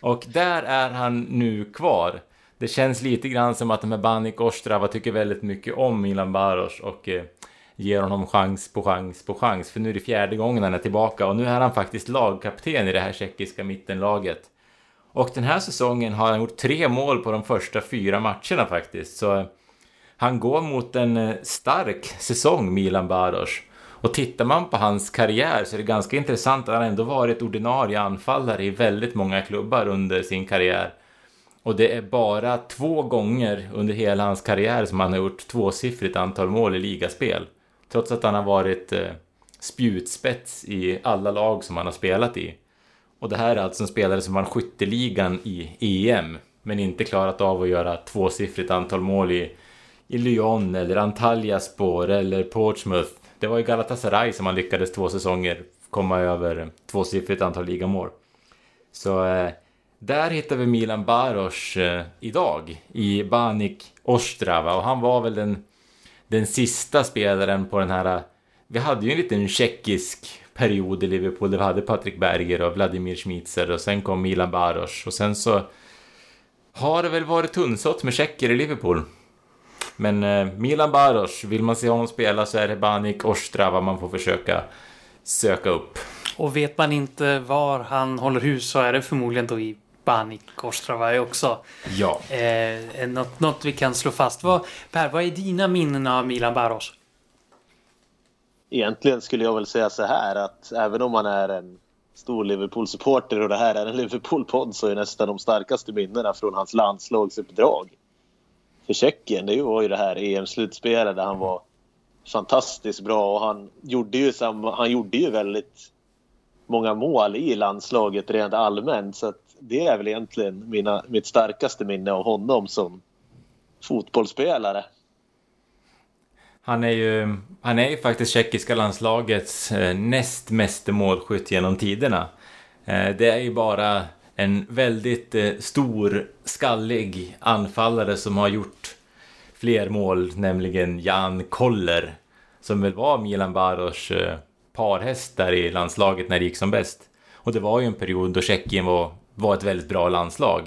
Och där är han nu kvar det känns lite grann som att de här Banik Ostrava tycker väldigt mycket om Milan Baros och eh, ger honom chans på chans på chans. För nu är det fjärde gången han är tillbaka och nu är han faktiskt lagkapten i det här tjeckiska mittenlaget. Och den här säsongen har han gjort tre mål på de första fyra matcherna faktiskt. Så eh, han går mot en eh, stark säsong, Milan Baros. Och tittar man på hans karriär så är det ganska intressant att han ändå varit ordinarie anfallare i väldigt många klubbar under sin karriär. Och det är bara två gånger under hela hans karriär som han har gjort tvåsiffrigt antal mål i ligaspel. Trots att han har varit eh, spjutspets i alla lag som han har spelat i. Och det här är alltså en spelare som vann skytteligan i EM, men inte klarat av att göra tvåsiffrigt antal mål i, i Lyon eller Antalyaspor eller Portsmouth. Det var i Galatasaray som han lyckades två säsonger komma över tvåsiffrigt antal ligamål. Så eh, där hittar vi Milan Baros eh, idag i Banik Ostrava och han var väl den, den sista spelaren på den här... Eh, vi hade ju en liten tjeckisk period i Liverpool där vi hade Patrik Berger och Vladimir Schmitzer och sen kom Milan Baros och sen så har det väl varit tunnsått med tjecker i Liverpool. Men eh, Milan Baros, vill man se honom spela så är det Banik Ostrava man får försöka söka upp. Och vet man inte var han håller hus så är det förmodligen då i Bani Kostrava också. Ja. Eh, något, något vi kan slå fast. Vad, per, vad är dina minnen av Milan Baros? Egentligen skulle jag väl säga så här att även om man är en stor Liverpool-supporter och det här är en Liverpool-podd så är nästan de starkaste minnena från hans landslagsuppdrag för Tjeckien. Det var ju det här EM-slutspelet där han var fantastiskt bra och han gjorde ju, samma, han gjorde ju väldigt många mål i landslaget rent allmänt. Så det är väl egentligen mina, mitt starkaste minne av honom som fotbollsspelare. Han är ju, han är ju faktiskt tjeckiska landslagets eh, näst meste målskytt genom tiderna. Eh, det är ju bara en väldigt eh, stor, skallig anfallare som har gjort fler mål, nämligen Jan Koller. Som väl var Milan Baros eh, parhäst där i landslaget när det gick som bäst. Och det var ju en period då Tjeckien var, var ett väldigt bra landslag.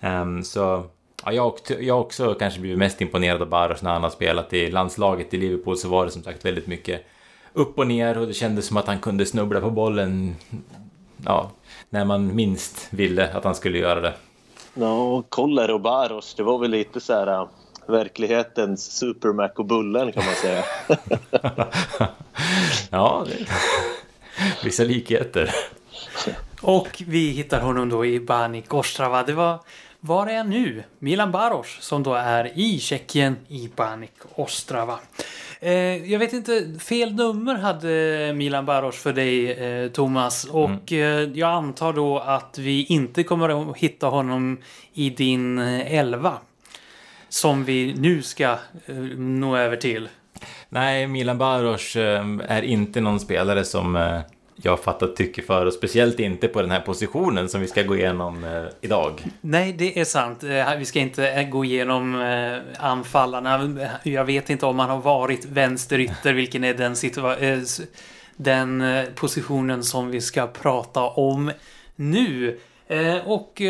Um, så ja, jag, jag också kanske blivit mest imponerad av Baros när han har spelat i landslaget i Liverpool så var det som sagt väldigt mycket upp och ner och det kändes som att han kunde snubbla på bollen ja, när man minst ville att han skulle göra det. Ja, Koller och Baros, det var väl lite så här äh, verklighetens Supermac och Bullen kan man säga. ja, det... vissa likheter. Och vi hittar honom då i Banik Ostrava. Det var var är nu? Milan Baros som då är i Tjeckien i Banik Ostrava. Eh, jag vet inte, fel nummer hade Milan Baros för dig eh, Thomas och mm. eh, jag antar då att vi inte kommer att hitta honom i din eh, elva. Som vi nu ska eh, nå över till. Nej, Milan Baros eh, är inte någon spelare som jag fattat tycke för och speciellt inte på den här positionen som vi ska gå igenom eh, idag. Nej, det är sant. Eh, vi ska inte eh, gå igenom eh, anfallarna. Jag vet inte om han har varit vänsterytter, vilken är den, eh, den eh, positionen som vi ska prata om nu. och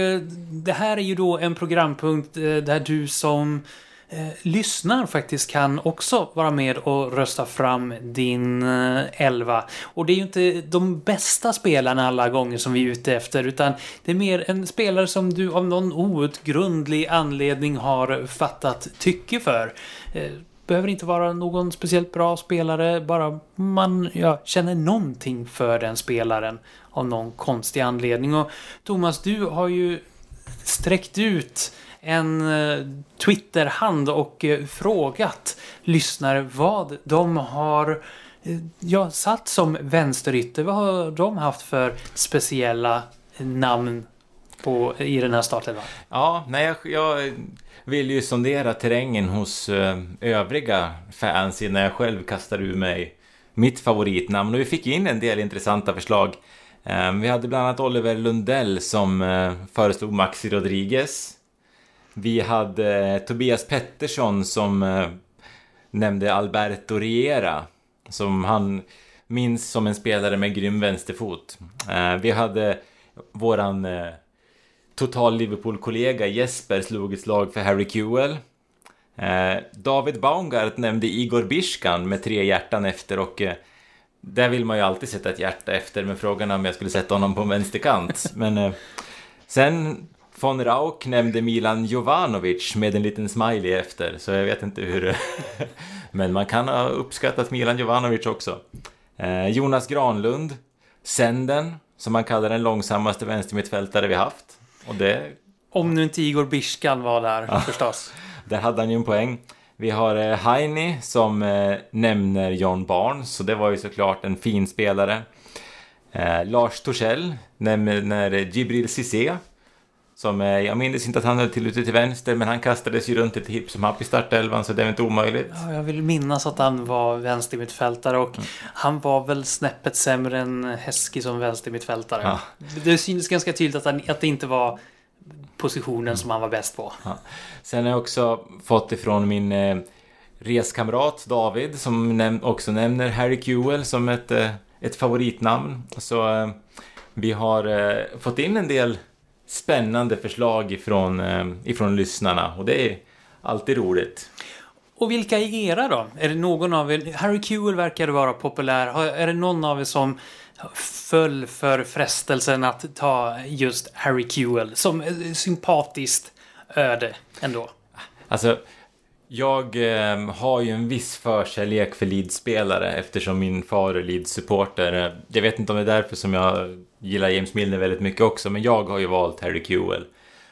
det här är ju då en programpunkt där du som eh, lyssnar faktiskt kan också vara med och rösta fram din eh, elva. Och det är ju inte de bästa spelarna alla gånger som vi är ute efter utan det är mer en spelare som du av någon outgrundlig anledning har fattat tycke för. Eh, behöver inte vara någon speciellt bra spelare, bara man ja, känner någonting för den spelaren av någon konstig anledning. Och Thomas, du har ju sträckt ut en eh, Twitterhand och eh, frågat lyssnare vad de har eh, ja, satt som vänsterytter. Vad har de haft för speciella namn på, i den här startelvan? Ja, nej, jag, jag vill ju sondera terrängen hos övriga fans innan jag själv kastar ur mig mitt favoritnamn. Och vi fick in en del intressanta förslag. Vi hade bland annat Oliver Lundell som föreslog Maxi Rodriguez. Vi hade eh, Tobias Pettersson som eh, nämnde Alberto Riera. Som han minns som en spelare med grym vänsterfot. Eh, vi hade våran eh, total Liverpool-kollega Jesper slog ett slag för Harry Kewell. Eh, David Baumgart nämnde Igor Biskan med tre hjärtan efter och eh, där vill man ju alltid sätta ett hjärta efter med frågan om jag skulle sätta honom på en vänsterkant. Men eh, sen Von Rauk nämnde Milan Jovanovic med en liten smiley efter, så jag vet inte hur... Men man kan ha uppskattat Milan Jovanovic också. Eh, Jonas Granlund, Senden, som man kallar den långsammaste vänstermittfältare vi haft. Och det... Om nu inte Igor Biskan var där, ja, förstås. Där hade han ju en poäng. Vi har eh, Heini som eh, nämner John Barnes, så det var ju såklart en fin spelare. Eh, Lars Torssell nämner Gibril Cissé som, eh, jag minns inte att han höll till ute till vänster, men han kastades ju runt lite hipp som happ i startelvan, så det är inte omöjligt. Ja, jag vill minnas att han var vänstermittfältare och mm. han var väl snäppet sämre än Häski som vänstermittfältare. Ja. Det syns ganska tydligt att, han, att det inte var positionen mm. som han var bäst på. Ja. Sen har jag också fått ifrån min eh, reskamrat David, som näm också nämner Harry Kewell som ett, eh, ett favoritnamn. Så eh, vi har eh, fått in en del spännande förslag ifrån, eh, ifrån lyssnarna och det är alltid roligt. Och vilka är era då? Är det någon av er? Harry Kewell verkar vara populär. Är det någon av er som föll för frestelsen att ta just Harry Kewell som sympatiskt öde ändå? Alltså, jag eh, har ju en viss förkärlek för Leeds-spelare eftersom min far är Leeds-supporter. Jag vet inte om det är därför som jag gillar James Milner väldigt mycket också, men jag har ju valt Harry Kewell.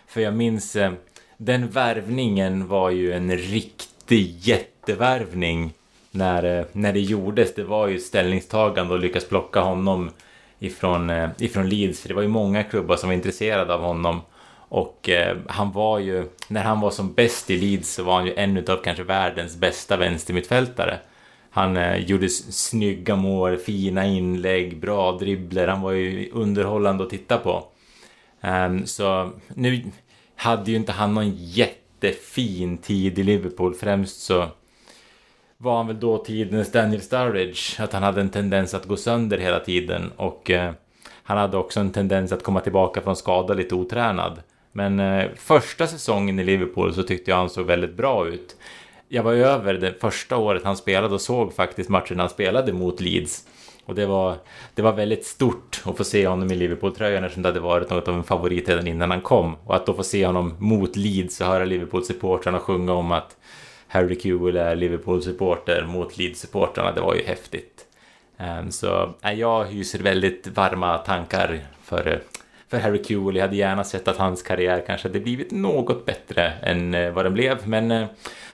För jag minns, eh, den värvningen var ju en riktig jättevärvning när, eh, när det gjordes. Det var ju ställningstagande och lyckas plocka honom ifrån, eh, ifrån Leeds. För det var ju många klubbar som var intresserade av honom. Och eh, han var ju, när han var som bäst i Leeds så var han ju en av kanske världens bästa vänstermittfältare. Han eh, gjorde snygga mål, fina inlägg, bra dribbler. Han var ju underhållande att titta på. Um, så nu hade ju inte han någon jättefin tid i Liverpool. Främst så var han väl då tidens Daniel Sturridge. Att han hade en tendens att gå sönder hela tiden. Och eh, han hade också en tendens att komma tillbaka från skada lite otränad. Men eh, första säsongen i Liverpool så tyckte jag han såg väldigt bra ut. Jag var över det första året han spelade och såg faktiskt matchen han spelade mot Leeds. Och det var, det var väldigt stort att få se honom i Liverpool-tröjan eftersom det hade varit något av en favorit redan innan han kom. Och att då få se honom mot Leeds och höra Liverpool-supportrarna sjunga om att Harry Kewell är Liverpool-supporter mot Leeds-supportrarna, det var ju häftigt. Ehm, så jag hyser väldigt varma tankar för, för Harry Kewell. Jag hade gärna sett att hans karriär kanske hade blivit något bättre än uh, vad den blev. Men uh,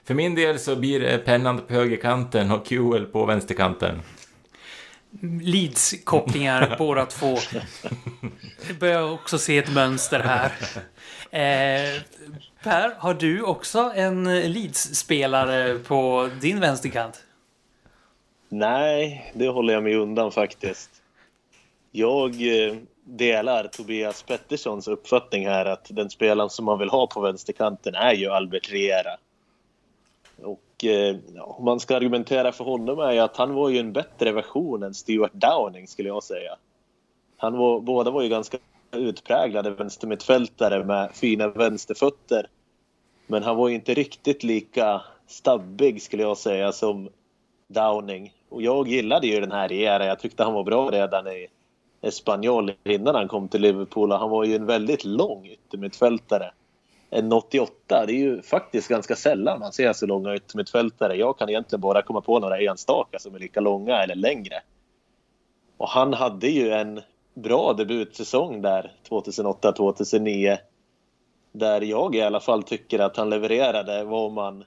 för min del så blir det pennan på högerkanten och Kewell på vänsterkanten. Leeds-kopplingar båda två. Jag börjar också se ett mönster här. Eh, Per, har du också en Leeds-spelare på din vänsterkant? Nej, det håller jag mig undan faktiskt. Jag eh, delar Tobias Petterssons uppfattning här att den spelaren som man vill ha på vänsterkanten är ju Albert Riera. Och eh, om man ska argumentera för honom är ju att han var ju en bättre version än Stuart Downing skulle jag säga. Han var, båda var ju ganska utpräglade vänstermittfältare med fina vänsterfötter. Men han var ju inte riktigt lika stabbig skulle jag säga som Downing. Och jag gillade ju den här Riera. Jag tyckte han var bra redan i Espanyol innan han kom till Liverpool. Och han var ju en väldigt lång yttermittfältare. En 88, det är ju faktiskt ganska sällan man ser så långa yttermittfältare. Jag kan egentligen bara komma på några enstaka som är lika långa eller längre. Och han hade ju en bra debutsäsong där 2008-2009 där jag i alla fall tycker att han levererade vad man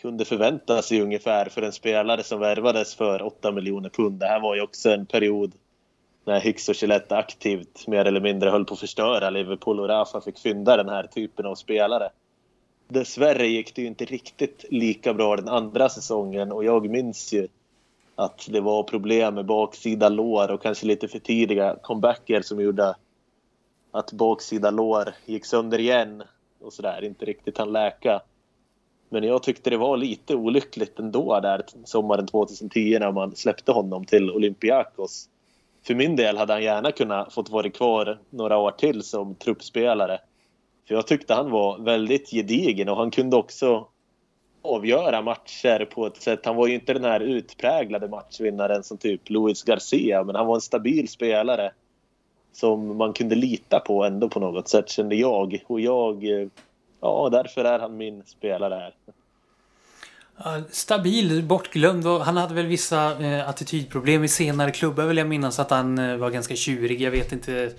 kunde förvänta sig ungefär för en spelare som värvades för 8 miljoner pund. Det här var ju också en period när Hicks och Gillette aktivt mer eller mindre höll på att förstöra Liverpool och Rafa fick fynda den här typen av spelare. Dessvärre gick det ju inte riktigt lika bra den andra säsongen och jag minns ju att det var problem med baksida lår och kanske lite för tidiga comebacker som gjorde att baksida lår gick sönder igen och sådär, inte riktigt han läka. Men jag tyckte det var lite olyckligt ändå där sommaren 2010 när man släppte honom till Olympiakos. För min del hade han gärna kunnat fått vara kvar några år till som truppspelare. För jag tyckte han var väldigt gedigen och han kunde också avgöra matcher på ett sätt. Han var ju inte den här utpräglade matchvinnaren som typ Luis Garcia men han var en stabil spelare som man kunde lita på ändå på något sätt kände jag. Och jag, eh, ja därför är han min spelare här. Stabil, bortglömd och han hade väl vissa eh, attitydproblem i senare klubbar vill jag minnas att han eh, var ganska tjurig. Jag vet inte.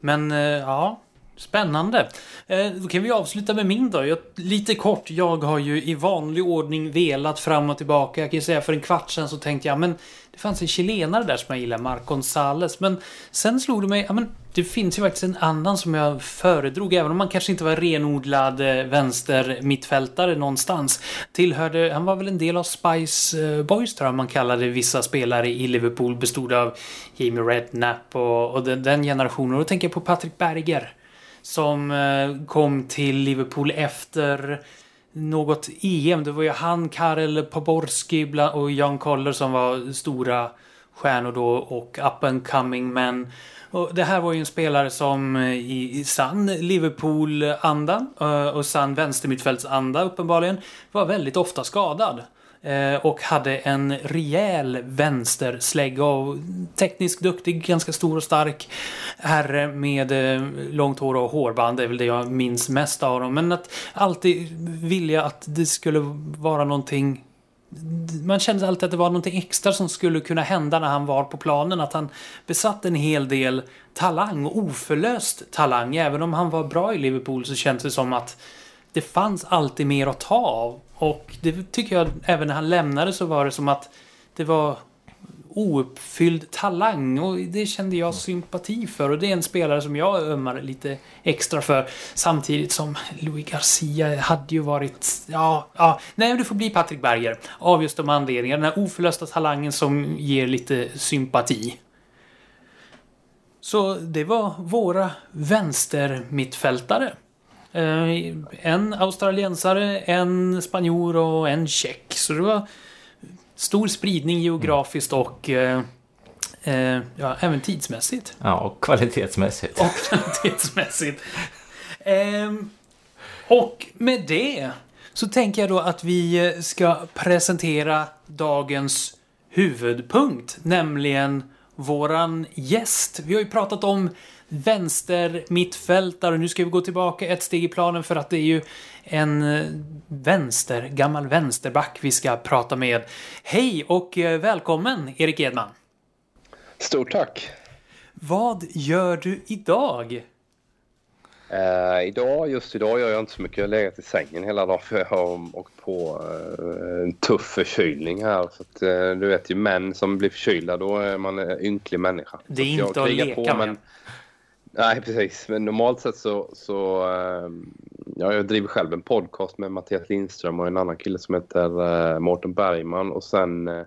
Men eh, ja, Spännande. Eh, då kan vi avsluta med min då. Jag, lite kort, jag har ju i vanlig ordning velat fram och tillbaka. Jag kan ju säga för en kvart sedan så tänkte jag men det fanns en chilenare där som jag gillar, Marc Gonzales. Men sen slog det mig, ja men det finns ju faktiskt en annan som jag föredrog, även om man kanske inte var renodlad vänstermittfältare vänster mittfältare någonstans. Tillhörde, han var väl en del av Spice eh, Boys tror jag man kallade vissa spelare i Liverpool. Bestod av Jamie Redknapp och, och den, den generationen. Och då tänker jag på Patrick Berger. Som eh, kom till Liverpool efter något EM. Det var ju han, Karel Poborski och Jan Koller som var stora stjärnor då och up and coming men och det här var ju en spelare som eh, i, i sann Liverpool-anda eh, och sann vänstermittfältsanda uppenbarligen var väldigt ofta skadad. Eh, och hade en rejäl vänsterslägga och tekniskt duktig, ganska stor och stark herre med eh, långt hår och hårband är väl det jag minns mest av dem. Men att alltid vilja att det skulle vara någonting man kände alltid att det var någonting extra som skulle kunna hända när han var på planen. Att han besatt en hel del talang, oförlöst talang. Även om han var bra i Liverpool så kändes det som att det fanns alltid mer att ta av. Och det tycker jag, även när han lämnade så var det som att det var ouppfylld talang och det kände jag sympati för och det är en spelare som jag ömmar lite extra för. Samtidigt som Louis Garcia hade ju varit, ja, ja, nej det får bli Patrik Berger. Av just de anledningarna, den här oförlösta talangen som ger lite sympati. Så det var våra vänstermittfältare en australiensare, en spanjor och en tjeck. Så det var stor spridning geografiskt och eh, eh, ja, även tidsmässigt. Ja, och kvalitetsmässigt. Och kvalitetsmässigt. Eh, och med det så tänker jag då att vi ska presentera dagens huvudpunkt, nämligen våran gäst. Vi har ju pratat om vänster mittfältare. Nu ska vi gå tillbaka ett steg i planen för att det är ju en eh, vänster, gammal vänsterback vi ska prata med. Hej och eh, välkommen Erik Edman! Stort tack! Vad gör du idag? Uh, idag, just idag gör jag inte så mycket. Jag har legat i sängen hela dagen för jag har åkt på uh, en tuff förkylning här. Så att, uh, du vet ju män som blir förkylda, då är man en ynklig människa. Det är inte att leka på, med. Men, nej, precis. Men normalt sett så, så ja, jag driver själv en podcast med Mattias Lindström och en annan kille som heter uh, Mårten Bergman. Och sen uh,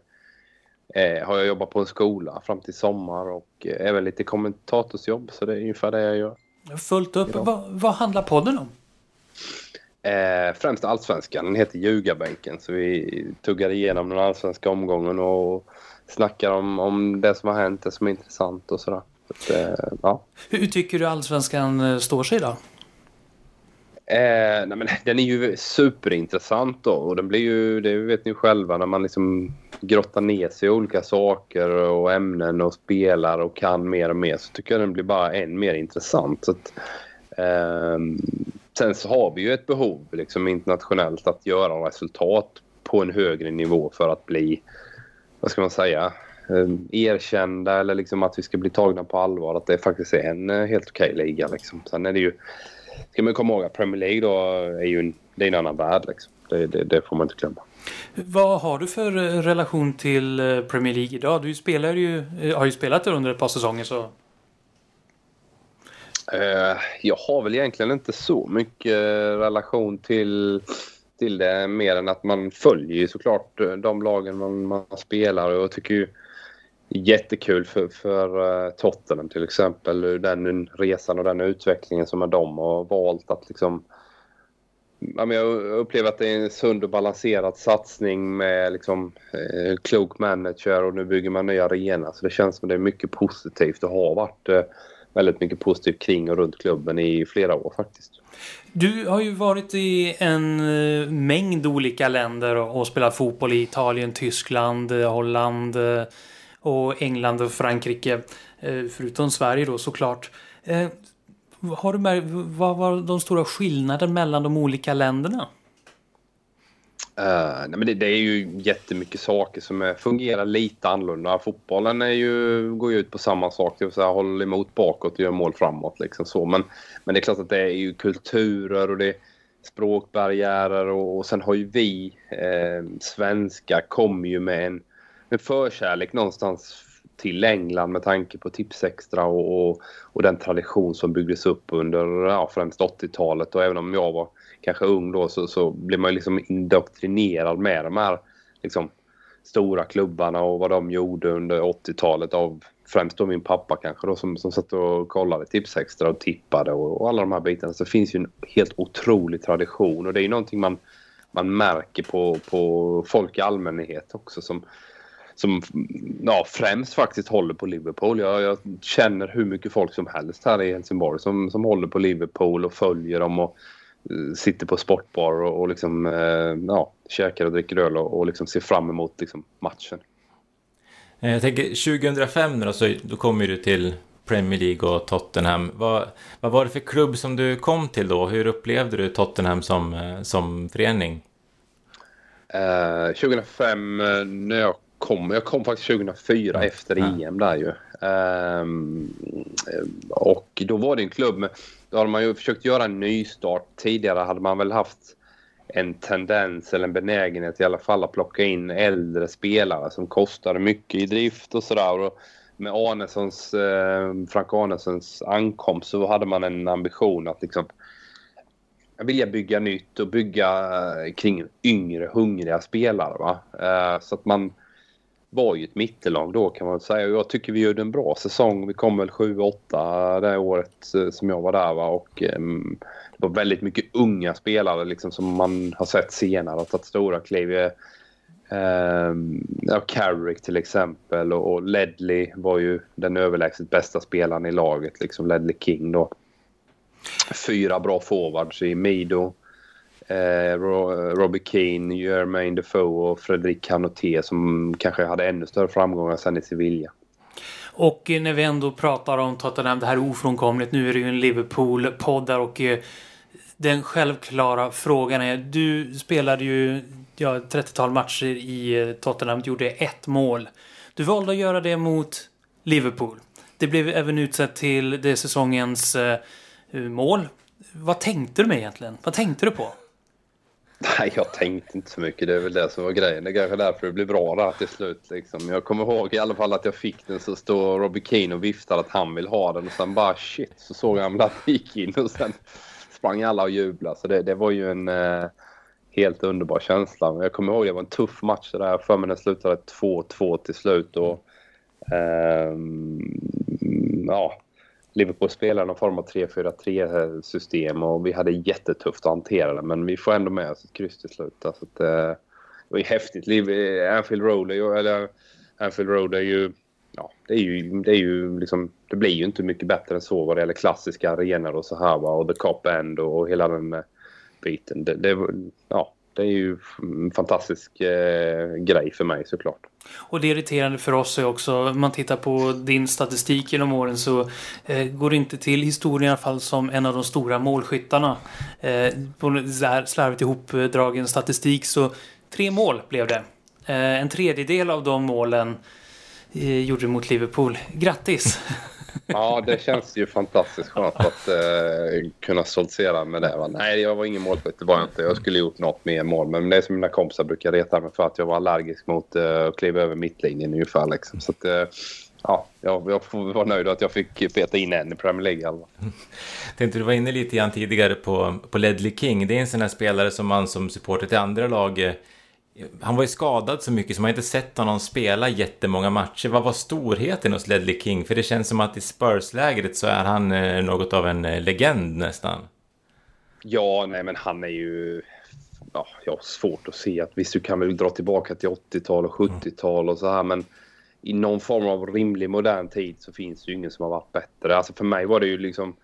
har jag jobbat på en skola fram till sommar och uh, även lite kommentatorsjobb. Så det är ungefär det jag gör. Fullt upp. Vad, vad handlar podden om? Eh, främst allsvenskan. Den heter Ljugarbänken. Så vi tuggar igenom den allsvenska omgången och snackar om, om det som har hänt, det som är intressant och sådär. Så eh, ja. Hur tycker du allsvenskan står sig idag? Eh, nej men, den är ju superintressant då och den blir ju, det vet ni själva, när man liksom grottar ner sig i olika saker och ämnen och spelar och kan mer och mer så tycker jag den blir bara än mer intressant. Så att, eh, sen så har vi ju ett behov liksom internationellt att göra resultat på en högre nivå för att bli, vad ska man säga, eh, erkända eller liksom att vi ska bli tagna på allvar. Att det faktiskt är en eh, helt okej liga. Liksom. Sen är det ju ska man komma ihåg att Premier League då är ju en, det är en annan värld. Liksom. Det, det, det, får man inte glömma. Vad har du för eh, relation till eh, Premier League idag? Du spelar ju, har ju spelat det under ett par säsonger så... Jag har väl egentligen inte så mycket relation till, till det mer än att man följer såklart de lagen man, man spelar och jag tycker ju jättekul för, för eh, Tottenham till exempel. Den resan och den utvecklingen som de har valt att liksom... Jag upplever att det är en sund och balanserad satsning med liksom, eh, klok manager och nu bygger man ny arena. Så det känns som det är mycket positivt och har varit eh, väldigt mycket positivt kring och runt klubben i flera år faktiskt. Du har ju varit i en mängd olika länder och spelat fotboll i Italien, Tyskland, Holland, och England och Frankrike. Eh, förutom Sverige då såklart. Eh, har du med, vad var de stora skillnaderna mellan de olika länderna? Uh, nej men det, det, är ju jättemycket saker som är, fungerar lite annorlunda. Fotbollen är ju, går ju ut på samma sak, det vill säga håller emot bakåt och gör mål framåt. Liksom så. Men, men det är klart att det är ju kulturer och det är språkbarriärer och, och sen har ju vi eh, svenskar kommer ju med en en förkärlek någonstans till England med tanke på Tipsextra och, och, och den tradition som byggdes upp under ja, främst 80-talet. Och även om jag var kanske ung då så, så blev man liksom indoktrinerad med de här liksom, stora klubbarna och vad de gjorde under 80-talet av främst då min pappa kanske då som, som satt och kollade Tipsextra och tippade och, och alla de här bitarna. Så det finns ju en helt otrolig tradition och det är ju någonting man, man märker på, på folk i allmänhet också som som ja, främst faktiskt håller på Liverpool. Jag, jag, känner hur mycket folk som helst här i Helsingborg som, som håller på Liverpool och följer dem och uh, sitter på sportbar och, och liksom, uh, ja, käkar och dricker öl och, och liksom ser fram emot liksom, matchen. Eh, jag tänker 2005 då, så, då kom du till Premier League och Tottenham. Vad, vad var det för klubb som du kom till då? Hur upplevde du Tottenham som, som förening? Uh, 2005 när jag kom, jag kom faktiskt 2004 mm. efter EM där ju. Um, och då var det en klubb med, då hade man ju försökt göra en nystart. Tidigare hade man väl haft en tendens eller en benägenhet i alla fall att plocka in äldre spelare som kostade mycket i drift och sådär. Med Arnessons, eh, Frank Arnessons ankomst så hade man en ambition att liksom vilja bygga nytt och bygga eh, kring yngre, hungriga spelare. Va? Eh, så att man var ju ett mittellag då kan man säga. Jag tycker vi gjorde en bra säsong. Vi kom väl 7-8 det året eh, som jag var där. Va? Och, um, det var väldigt mycket unga spelare liksom, som man har sett senare har tagit stora kliv. Um, ja, Carrick till exempel och, och Ledley var ju den överlägset bästa spelaren i laget. Liksom Ledley King då. Fyra bra forwards i Mido, eh, Robbie Keane, Jermaine Defoe och Fredrik Canoté som kanske hade ännu större framgångar sen i Sevilla. Och eh, när vi ändå pratar om Tottenham, det här är ofrånkomligt. Nu är det ju en Liverpool-podd där och eh, den självklara frågan är, du spelade ju ja, 30-tal matcher i eh, Tottenham, Tottenham, gjorde ett mål. Du valde att göra det mot Liverpool. Det blev även utsett till det säsongens mål. Vad tänkte du med egentligen? Vad tänkte du på? Nej, jag tänkte inte så mycket. Det är väl det som var grejen. Det är kanske därför det blev bra där till slut. Liksom. Jag kommer ihåg i alla fall att jag fick den så står Robbie Keane och viftar att han vill ha den och sen bara shit så såg han att det gick in och sen sprang alla och jublade. Så det, det var ju en eh, helt underbar känsla. Jag kommer ihåg det var en tuff match där. För mig den slutade 2-2 till slut. Och, eh, ja, Liverpool spelar någon form av 3-4-3 system och vi hade jättetufft att hantera det men vi får ändå med oss ett kryss till slut. Alltså att, eh, det var ju häftigt. Anfield Road, eller Anfield Road är ju ja, det är ju, det är ju liksom, det blir ju inte mycket bättre än så vad det gäller klassiska arenor och så här va, och The Cop End och, hela den eh, biten. Det, det, ja, det är ju en fantastisk eh, grej för mig såklart. Och det irriterande för oss är också, om man tittar på din statistik genom åren så eh, går det inte till historien i alla fall som en av de stora målskyttarna. Eh, på slarvigt ihopdragen statistik så tre mål blev det. Eh, en tredjedel av de målen eh, gjorde du mot Liverpool. Grattis! Ja, det känns ju fantastiskt skönt att eh, kunna stoltsera med det. Va? Nej, jag var ingen målskytt, det var jag inte. Jag skulle gjort något mer mål. Men det är som mina kompisar brukar reta mig för att jag var allergisk mot eh, att kliva över mittlinjen ungefär. Liksom. Så att, eh, ja, jag, jag får vara nöjd att jag fick peta in en i Premier League. Alltså. Tänkte du var inne lite grann tidigare på, på Ledley King. Det är en sån här spelare som man som supporter till andra lag eh, han var ju skadad så mycket så man inte sett honom spela jättemånga matcher. Vad var storheten hos Ledley King? För det känns som att i Spurs-lägret så är han eh, något av en eh, legend nästan. Ja, nej men han är ju... Ja, jag har svårt att se att visst du kan väl dra tillbaka till 80-tal och 70-tal och så här men i någon form av rimlig modern tid så finns det ju ingen som har varit bättre. Alltså för mig var det ju liksom...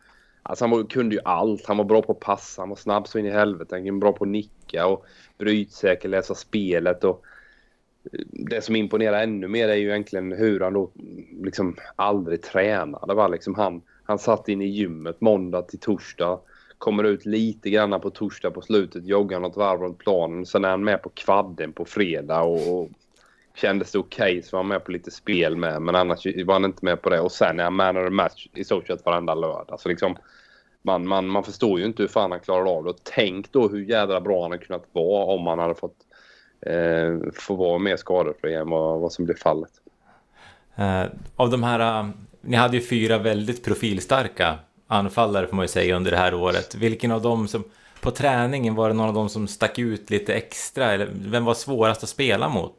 Alltså han var, kunde ju allt. Han var bra på att passa, han var snabb så in i helvete, han var bra på att nicka och brytsäker, läsa spelet och eh, det som imponerar ännu mer är ju egentligen hur han då mm, liksom aldrig tränade. Va? Liksom han, han satt in i gymmet måndag till torsdag, kommer ut lite grann på torsdag på slutet, joggar något varv runt planen. Sen är han med på kvadden på fredag och, och kändes det okej okay, så var han med på lite spel med. Men annars var han inte med på det. Och sen är han man of the match i stort sett varenda lördag. Så liksom, man, man, man förstår ju inte hur fan han klarade av det. Och tänk då hur jädra bra han hade kunnat vara om han hade fått eh, få vara mer skadefri än vad, vad som blev fallet. Eh, av de här, eh, ni hade ju fyra väldigt profilstarka anfallare får man ju säga under det här året. Vilken av dem som på träningen var det någon av dem som stack ut lite extra? Eller vem var svårast att spela mot?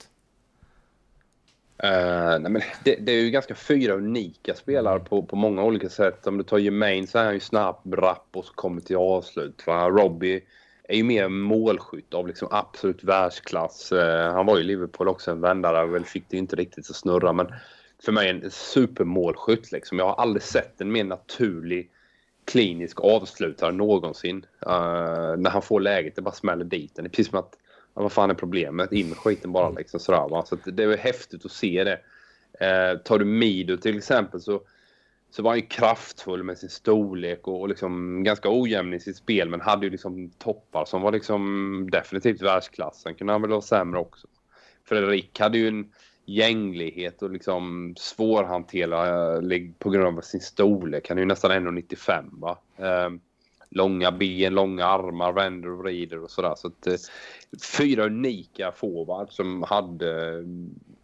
Uh, nej men det, det, är ju ganska fyra unika spelare på, på många olika sätt. Om du tar Jermaine så är han ju snabb, rapp och så kommer till avslut. Va? Robbie är ju mer målskytt av liksom absolut världsklass. Uh, han var ju i Liverpool också en vändare väl fick det inte riktigt att snurra men för mig en supermålskytt liksom. Jag har aldrig sett en mer naturlig klinisk avslutare någonsin. Uh, när han får läget, det bara smäller dit den. Det är precis som att ja, vad fan är problemet? In med skiten bara liksom sådär va. Så det är häftigt att se det. Eh, tar du Mido till exempel så, så var han ju kraftfull med sin storlek och, och liksom ganska ojämn i sitt spel men hade ju liksom toppar som var liksom definitivt världsklassen. Kunde han väl vara sämre också. Fredrik hade ju en gänglighet och liksom svårhanterlig på grund av sin storlek. Han är ju nästan 1,95 va. Eh, långa ben, långa armar, vänder och vrider och sådär. Så att, eh, fyra unika forwards som hade eh,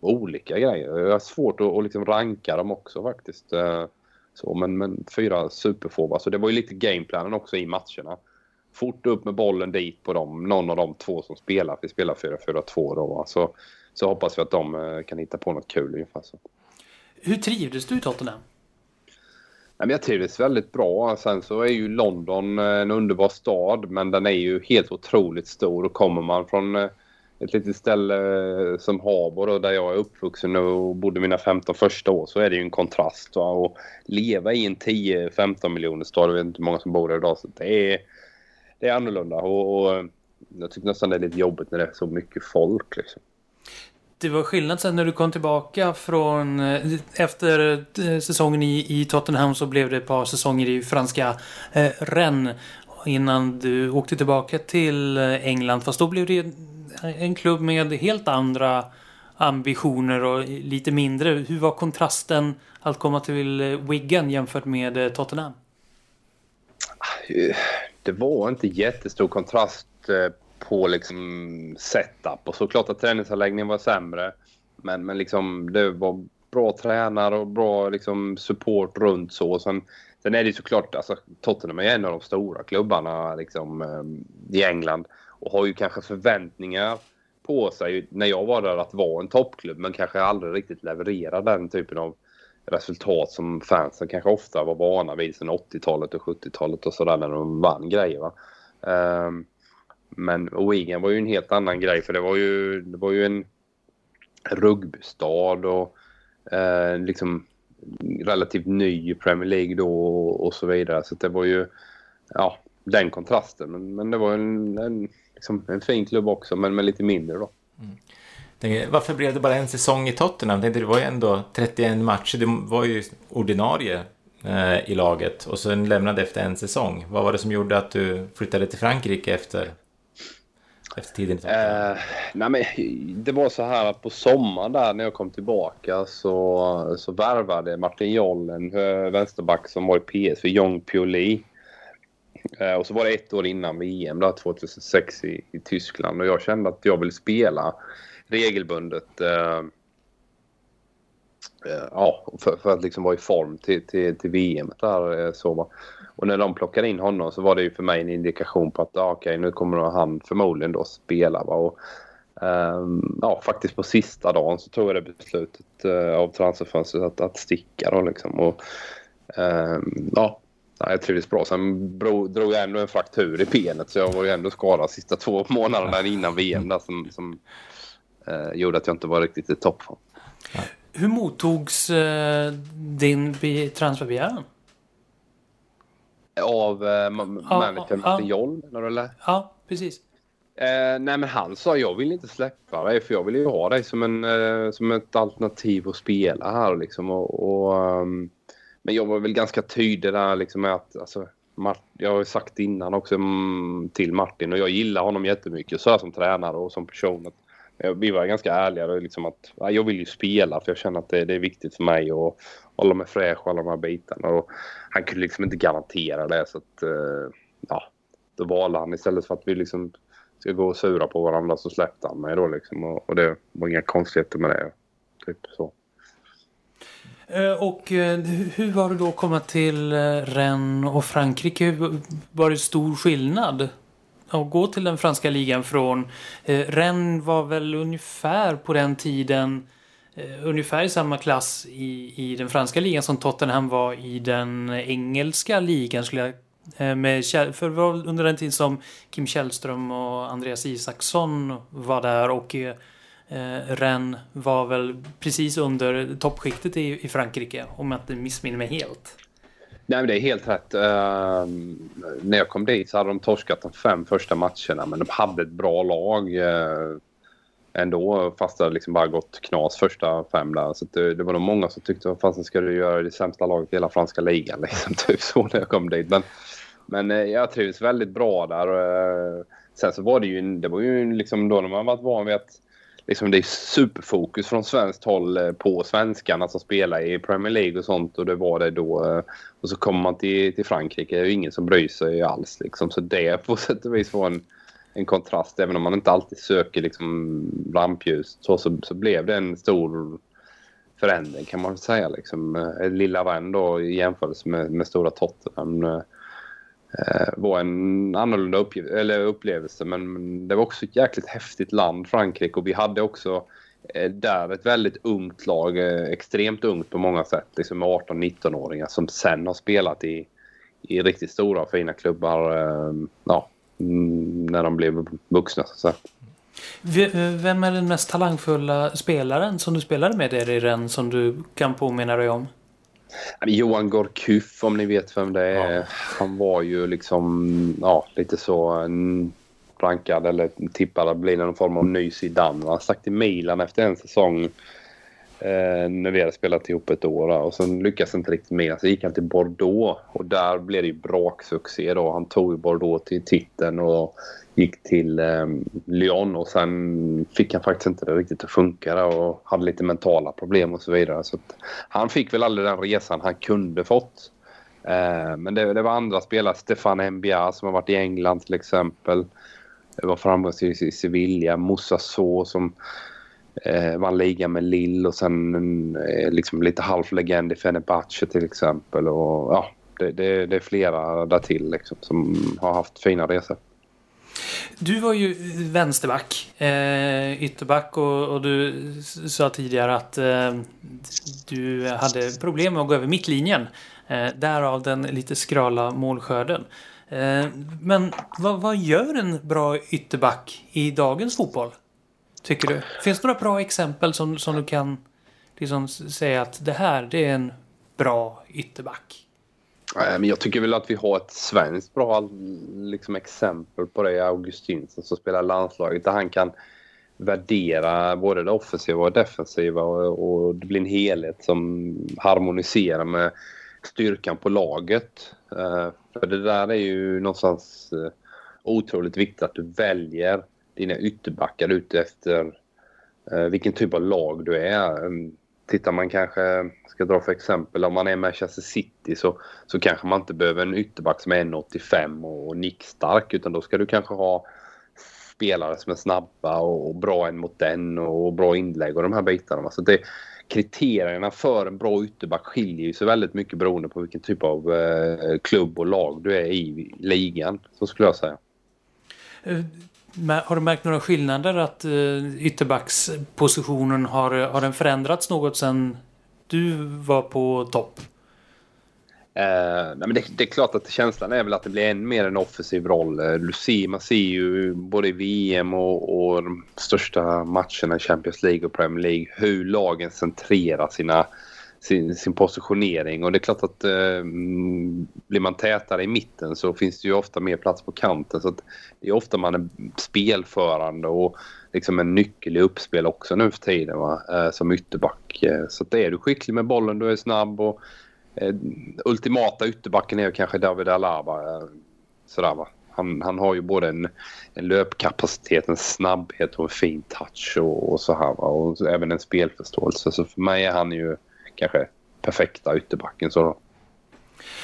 olika grejer. Jag har svårt att, att liksom ranka dem också faktiskt. Eh, så, men, men fyra superforwards. Så det var ju lite gameplanen också i matcherna. Fort upp med bollen dit på dem. Någon av de två som spelar. Vi spelar 4-4-2 då. Va? Så, så hoppas vi att de eh, kan hitta på något kul ungefär så. Hur trivdes du i Tottenham? Jag trivdes väldigt bra. Sen så är ju London eh, en underbar stad men den är ju helt otroligt stor och kommer man från eh, ett litet ställe eh, som Habo där jag är uppvuxen och bodde mina 15 första år så är det ju en kontrast. Va? Och leva i en 10-15 miljoner stad, jag vet inte hur många som bor där idag, så det är, det är annorlunda. Och, och jag tycker nästan det är lite jobbigt när det är så mycket folk. Liksom det var skillnad sen när du kom tillbaka från eh, efter eh, säsongen i, i Tottenham så blev det ett par säsonger i franska eh, Rennes innan du åkte tillbaka till eh, England. Fast då blev det en klubb med helt andra ambitioner och lite mindre. Hur var kontrasten att komma till Wigan jämfört med Tottenham? Det var inte jättestor kontrast på liksom setup. Och såklart att träningsanläggningen var sämre. Men, men liksom det var bra tränare och bra liksom support runt så. Sen, sen är det såklart, alltså Tottenham är en av de stora klubbarna liksom, eh, i England. Och har ju kanske förväntningar på sig när jag var där att vara en toppklubb. Men kanske aldrig riktigt leverera den typen av resultat som fansen kanske ofta var vana vid sen 80-talet och 70-talet och sådär när de vann grejer. Va? Um, men Wigan var ju en helt annan grej för det var ju, det var ju en rugbystad och eh, liksom relativt ny i Premier League då och, och, så vidare. Så det var ju ja, den kontrasten. Men, men det var en, en, liksom en fin klubb också men med lite mindre då. Mm. Varför blev det bara en säsong i Tottenham? Det var ju ändå 31 matcher. Det var ju ordinarie eh, i laget och sen lämnade efter en säsong. Vad var det som gjorde att du flyttade till Frankrike efter efter tiden eh, nej men, Det var så här att på sommaren där när jag kom tillbaka så, så värvade Martin Joll en eh, vänsterback som var i PS för Jong Pioli. Eh, och så var det ett år innan VM, där, 2006 i, i Tyskland. Och jag kände att jag ville spela regelbundet. Eh, eh ja, för, för, att liksom vara i form till, till, till VM. Där, eh, så. Och när de plockade in honom så var det ju för mig en indikation på att ah, okej, okay, nu kommer han förmodligen då spela. Va? Och, um, ja, faktiskt på sista dagen så tog jag det beslutet uh, av transferfönstret att, att sticka då liksom. Och, um, ja, jag trivdes bra. Sen bro, drog jag ändå en fraktur i benet så jag var ju ändå skadad sista två månaderna innan VM där som, som uh, gjorde att jag inte var riktigt i toppform. Hur mottogs uh, din transferbegäran? Av eh, manager Martin du eller? Ja, precis. Eh, nej men han sa jag vill inte släppa dig för jag vill ju ha dig som, en, eh, som ett alternativ att spela här liksom. Och, och um, men jag var väl ganska tydlig där liksom med att alltså, Mart jag har sagt innan också mm, till Martin och jag gillar honom jättemycket så här som tränare och som person. Att, vi var ganska ärliga liksom att ja, jag vill ju spela för jag känner att det, det är viktigt för mig att hålla mig fräsch och alla de här bitarna. Och han kunde liksom inte garantera det så att eh, ja, då valde han istället för att vi liksom ska gå och sura på varandra så släppte han mig då liksom och, och det var inga konstigheter med det. Typ så. Eh, och eh, hur var det då att komma till Rennes och Frankrike? Var det stor skillnad att gå till den franska ligan från Rennes var väl ungefär på den tiden eh, Eh, ungefär i samma klass i, i den franska ligan som Tottenham var i den engelska ligan skulle jag eh, med, för det var under den tid som Kim Källström och Andreas Isaksson var där och eh, eh, Rennes var väl precis under toppskiktet i, i Frankrike om jag inte missminner mig helt. Nej, men det är helt rätt. Uh, när jag kom dit så hade de torskat de fem första matcherna men de hade ett bra lag. Uh, ändå fast det liksom bara gått knas första fem där. Så det, det, var nog många som tyckte vad fasen ska du göra det sämsta laget i hela franska ligan liksom. Typ så när jag kom dit. Men, men eh, jag trivs väldigt bra där. Eh, sen så var det ju, det var ju liksom då när man varit van vid att liksom det är superfokus från svenskt håll eh, på svenskarna som spelar i Premier League och sånt och det var det då. Och så kommer man till, till Frankrike, det är ju ingen som bryr sig alls liksom. Så det på sätt och vis var en en kontrast. Även om man inte alltid söker liksom rampljus så, så, så blev det en stor förändring kan man säga. Liksom. Eh, Lilla Rennes då i jämförelse med, med stora Tottenham eh, eh var en annorlunda uppgiv- eller upplevelse. Men det var också ett jäkligt häftigt land, Frankrike. Och vi hade också eh, där ett väldigt ungt lag. Eh, extremt ungt på många sätt. Liksom med 18-19-åringar som sen har spelat i, i riktigt stora och fina klubbar. Eh, ja, när de blev vuxna. Så. Vem är den mest talangfulla spelaren som du spelade med där i den som du kan påminna dig om? Johan Gorkuf om ni vet vem det är. Ja. Han var ju liksom ja, lite så rankad eller tippad att bli någon form av ny Zidane. Han stack till Milan efter en säsong Eh, när vi hade spelat ihop ett år och sen lyckades inte riktigt med. Så gick han till Bordeaux och där blev det ju braksuccé då. Han tog Bordeaux till titeln och gick till eh, Lyon och sen fick han faktiskt inte det riktigt att funka och hade lite mentala problem och så vidare. Så han fick väl aldrig den resan han kunde fått. Eh, men det, det, var andra spelare, Stefan Mbia som har varit i England till exempel. Det var framgångsrik i Sevilla, Moussa So som Eh, vann ligan med Lill och sen eh, liksom lite halvlegend i Fenerbahce till exempel. Och, ja, det, det, det är flera där till liksom, som har haft fina resor. Du var ju vänsterback, eh, ytterback och, och, du sa tidigare att eh, du hade problem med att gå över mittlinjen. Eh, därav den lite skrala målskörden. Eh, men vad, vad gör en bra ytterback i dagens fotboll? Tycker du? Finns det några bra exempel som, som du kan liksom säga att det här det är en bra ytterback? Men jag tycker väl att vi har ett svenskt bra liksom, exempel på det. Augustinsson som spelar landslaget där han kan värdera både det offensiva och defensiva och, och det blir en helhet som harmoniserar med styrkan på laget. Uh, för det där är ju någonstans uh, otroligt viktigt att du väljer dina ytterbackar ute efter eh, vilken typ av lag du är. Ehm, tittar man kanske, ska dra för exempel, om man är Manchester City så, så kanske man inte behöver en ytterback som är 1,85 och, nickstark utan då ska du kanske ha spelare som är snabba och, och bra en mot den och bra inlägg och de här bitarna. Så det, kriterierna för en bra ytterback skiljer sig väldigt mycket beroende på vilken typ av eh, klubb och lag du är i ligan. Så skulle jag säga. Eh, har du märkt några skillnader att eh, ytterbackspositionen har, eh, har den förändrats något sen du var på topp? Uh, nej men det, det, är klart att känslan är väl att det blir än mer en offensiv roll. Uh, ser, man ser ju både i VM och, och de största matcherna i Champions League och Premier League hur lagen centrerar sina sin, sin positionering. Och det är klart att eh, blir man tätare i mitten så finns det ju ofta mer plats på kanten. Så det är ofta man är spelförande och liksom en nyckel i uppspel också nu för tiden va? Eh, som ytterback. Eh, så att är du skicklig med bollen, du är snabb och eh, ultimata ytterbacken är kanske David Alaba. Eh, sådär va. Han, han, har ju både en, en löpkapacitet, en snabbhet och en fin touch och, och så här. Va? Och även en spelförståelse. Så för mig är han ju kanske perfekta ytterbacken. Så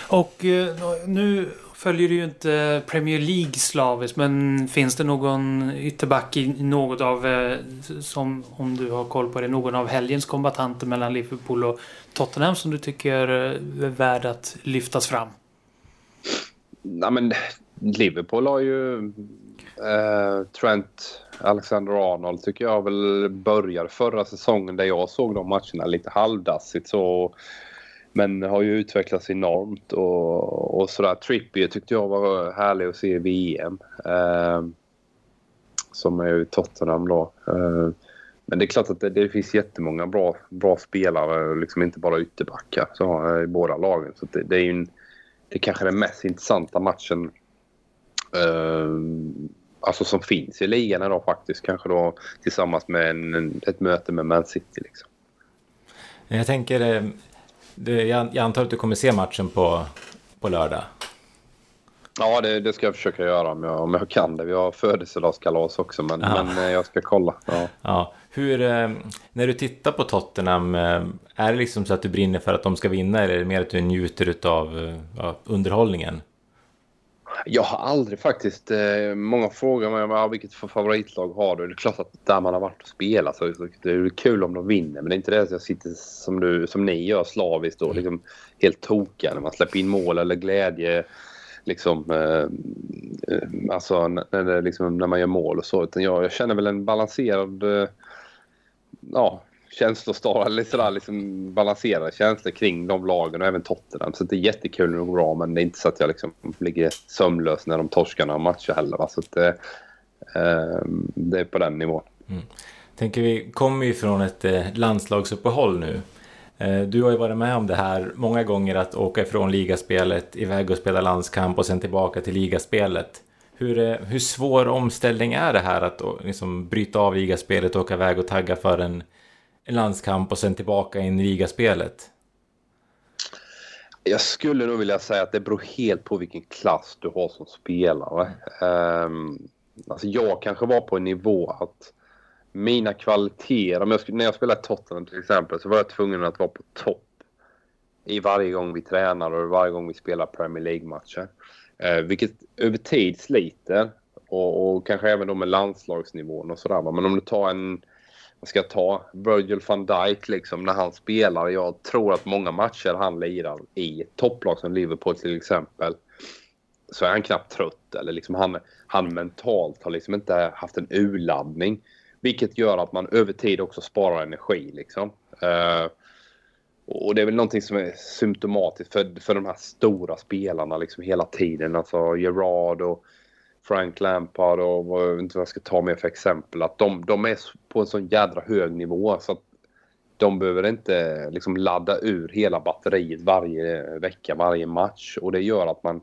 Och eh, nu följer du ju inte Premier League slaviskt men finns det någon ytterback i något av, eh, som om du har koll på det, någon av helgens kombatanter mellan Liverpool och Tottenham som du tycker är värd att lyftas fram? Nej men Liverpool har ju Eh, Trent Alexander-Arnold tycker jag väl började förra säsongen där jag såg de matcherna lite halvdassigt så. Men har ju utvecklats enormt och, och sådär. Trippier tyckte jag var härlig att se i VM. Eh, som är ju Tottenham då. Eh, men det är klart att det, det, finns jättemånga bra, bra spelare, liksom inte bara ytterbackar så, eh, i båda lagen. Så det, det är ju en, det är kanske den mest intressanta matchen alltså som finns i ligan idag faktiskt. Kanske då tillsammans med en, ett möte med Man City. Liksom. Jag tänker, eh, jag antar att du kommer se matchen på, på lördag? Ja, det, det, ska jag försöka göra om jag, om jag kan det. Vi har födelsedagskalas också, men, men eh, jag ska kolla. Ja. ja. Hur, eh, när du tittar på Tottenham, är det liksom så att du brinner för att de ska vinna eller är det mer att du njuter av ja, underhållningen? Jag har aldrig faktiskt... Eh, många frågar mig ja, vilket favoritlag har du. Det är klart att där man har varit och spelat så, så det är kul om de vinner. Men det är inte det att jag sitter som, du, som ni gör slaviskt och liksom helt tokiga när man släpper in mål eller glädje. Liksom, eh, eh alltså när, det, liksom, när man gör mål och så. Utan jag, jag känner väl en balanserad... Eh, ja, känslostar, lite sådär, liksom balanserade känslor kring de lagen och även Tottenham. Så det är jättekul när det går bra men det är inte så att jag liksom ligger sömnlös när de torskar några matcher heller. Va? Så att det, eh, ehm, det är på den nivån. Mm. Tänker vi kommer ju från ett eh, landslagsuppehåll nu. Eh, du har ju varit med om det här många gånger att åka ifrån ligaspelet, iväg och spela landskamp och sen tillbaka till ligaspelet. Hur, eh, hur svår omställning är det här att liksom bryta av ligaspelet och åka iväg och tagga för en landskamp och sen tillbaka in i ligaspelet? Jag skulle nog vilja säga att det beror helt på vilken klass du har som spelare. Um, alltså jag kanske var på en nivå att mina kvaliteter, om jag, när jag spelade Tottenham till exempel så var jag tvungen att vara på topp i varje gång vi tränar och varje gång vi spelar Premier League-matcher. Uh, vilket över tid sliter och, och, kanske även då med landslagsnivån och sådär. Men om du tar en ska jag ta? Virgil van Dijk liksom när han spelar. Jag tror att många matcher han lirar i topplag som Liverpool till exempel så är han knappt trött eller liksom han, han mentalt har liksom inte haft en urladdning. Vilket gör att man över tid också sparar energi liksom. Uh, och det är väl någonting som är symptomatiskt för, för de här stora spelarna liksom hela tiden. Alltså Gerard och Frank Lampard och vad, inte vad jag ska ta mer för exempel. Att de, de är på en sån jädra hög nivå så att de behöver inte liksom ladda ur hela batteriet varje vecka, varje match. Och det gör att man,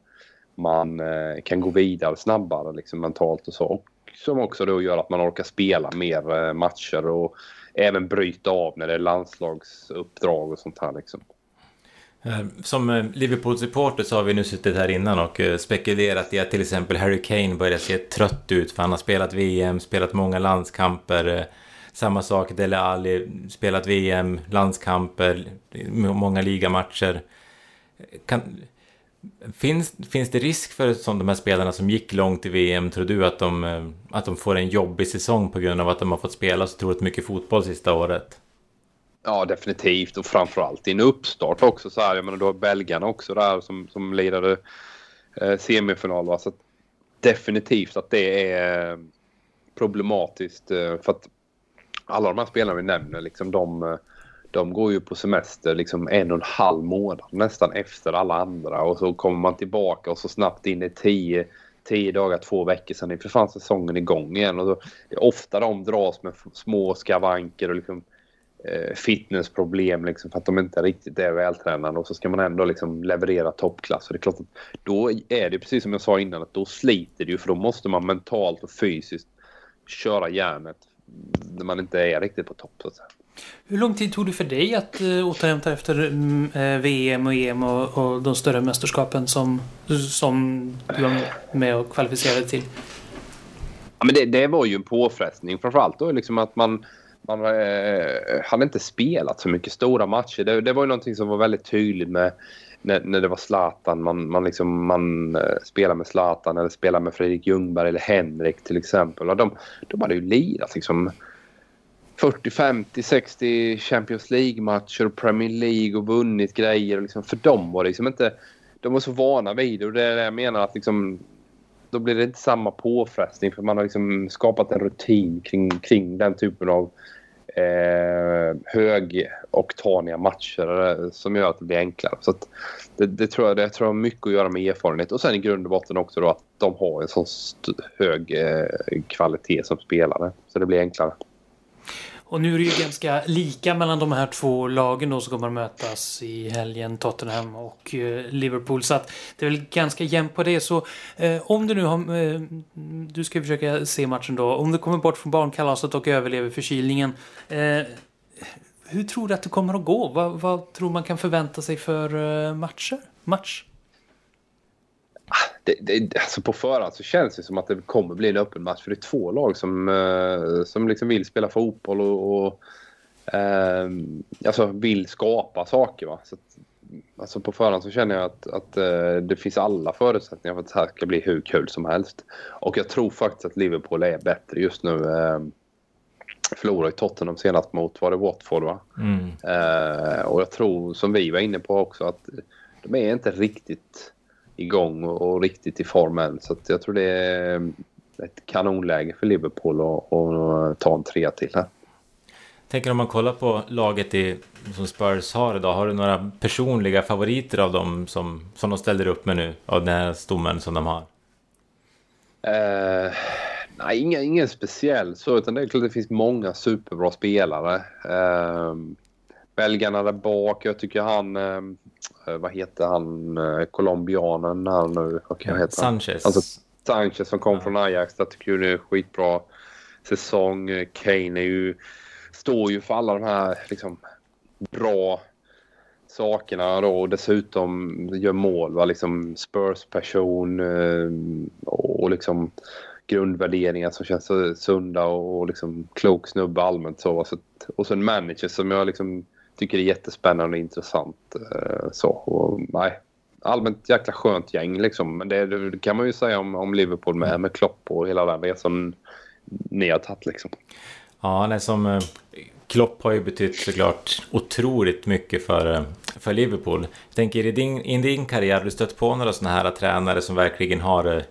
man eh, kan gå vidare snabbare liksom mentalt och så. Och som också då gör att man orkar spela mer eh, matcher och även bryta av när det är landslagsuppdrag och sånt här liksom. Eh, som eh, Liverpool-supporter så har vi nu suttit här innan och eh, spekulerat i att till exempel Harry Kane börjar se trött ut för han har spelat VM, spelat många landskamper. Samma sak Dele Alli, spelat VM, landskamper, många ligamatcher. Kan, finns, finns det risk för som de här spelarna som gick långt i VM, tror du att de, att de får en jobbig säsong på grund av att de har fått spela så otroligt mycket fotboll sista året? Ja, definitivt. Och framförallt i en uppstart också. Så här, jag menar, du har belgarna också där som, som lirade eh, semifinal. Va? Så definitivt att det är eh, problematiskt. Eh, för att alla de här spelarna vi nämner, liksom, de, eh, de går ju på semester liksom en och en halv månad nästan efter alla andra. Och så kommer man tillbaka och så snabbt in i tio, tio dagar, två veckor sedan är för fan säsongen igång igen. Och så, det är ofta de dras med små skavanker och liksom fitnessproblem liksom, för att de inte riktigt är vältränade och så ska man ändå liksom leverera toppklass. Och det är klart att då är det precis som jag sa innan att då sliter det ju för då måste man mentalt och fysiskt köra järnet när man inte är riktigt på topp. Så att säga. Hur lång tid tog det för dig att uh, återhämta efter VM och EM och, och, de större mästerskapen som, som du var med och kvalificerade till? Ja, men det, det var ju en påfrestning framförallt då liksom att man man eh, hade inte spelat så mycket stora matcher. Det, det var ju någonting som var väldigt tydligt med när, när det var Zlatan. Man, man, liksom, man eh, spelade med Zlatan eller spelade med Fredrik Ljungberg eller Henrik till exempel. Och de, de hade ju lirat liksom 40, 50, 60 Champions League-matcher och Premier League och vunnit grejer. Och liksom, för dem var det liksom inte... De var så vana vid det och det är det jag menar att liksom, då blir det inte samma påfrestning för man har liksom skapat en rutin kring, kring den typen av eh, högoktaniga matcher eh, som gör att det blir enklare. Så det, det, tror jag, det tror jag har mycket att göra med erfarenhet och sen i grund och botten också då att de har en så hög eh, kvalitet som spelare så det blir enklare. Och nu är det ju ganska lika mellan de här två lagen då som kommer att mötas i helgen, Tottenham och eh, Liverpool. Så att det är väl ganska jämnt på det. Så eh, om du nu har... Eh, du ska försöka se matchen då. Om du kommer bort från barnkalaset och överlever förkylningen. Eh, hur tror du att det kommer att gå? Vad, vad tror man kan förvänta sig för eh, matcher? Match? Det, det, alltså på förhand så känns det som att det kommer bli en öppen match. För det är två lag som, eh, som liksom vill spela fotboll och, och eh, alltså vill skapa saker. Va? Så att, alltså på förhand så känner jag att, att eh, det finns alla förutsättningar för att det här ska bli hur kul som helst. Och jag tror faktiskt att Liverpool är bättre just nu. Eh, förlorade i Tottenham senast mot, var det Watford va? Mm. Eh, och jag tror, som vi var inne på också, att de är inte riktigt igång och, och riktigt i form än. Så jag tror det är ett kanonläge för Liverpool att ta en trea till här. Tänker om man kollar på laget i, som Spurs har idag, har du några personliga favoriter av dem som, som de ställer upp med nu? Av den här stommen som de har? Eh, nej, ingen, ingen speciell så, utan det är klart det finns många superbra spelare. Eh, belgarna där bak, jag tycker han, eh, vad heter han, eh, colombianen här nu? Vad kan ja, Sanchez. Alltså, Sanchez som kom ja. från Ajax, jag tycker det är skitbra säsong. Kane är ju, står ju för alla de här liksom, bra sakerna då och dessutom gör mål. Va? Liksom Spurs-person eh, och liksom grundvärderingar som känns så sunda och liksom klok snubbe allmänt. Så. och så en manager som jag liksom tycker det är jättespännande och intressant. Eh, så, och, nej, allmänt jäkla skönt gäng liksom. Men det, det, kan man ju säga om, om Liverpool med, med Klopp och hela den resan ni har tagit liksom. Ja, nej, som eh, Klopp har ju betytt såklart otroligt mycket för, eh, för Liverpool. Jag tänker i din, i din karriär, har du stött på några sådana här tränare som verkligen har eh,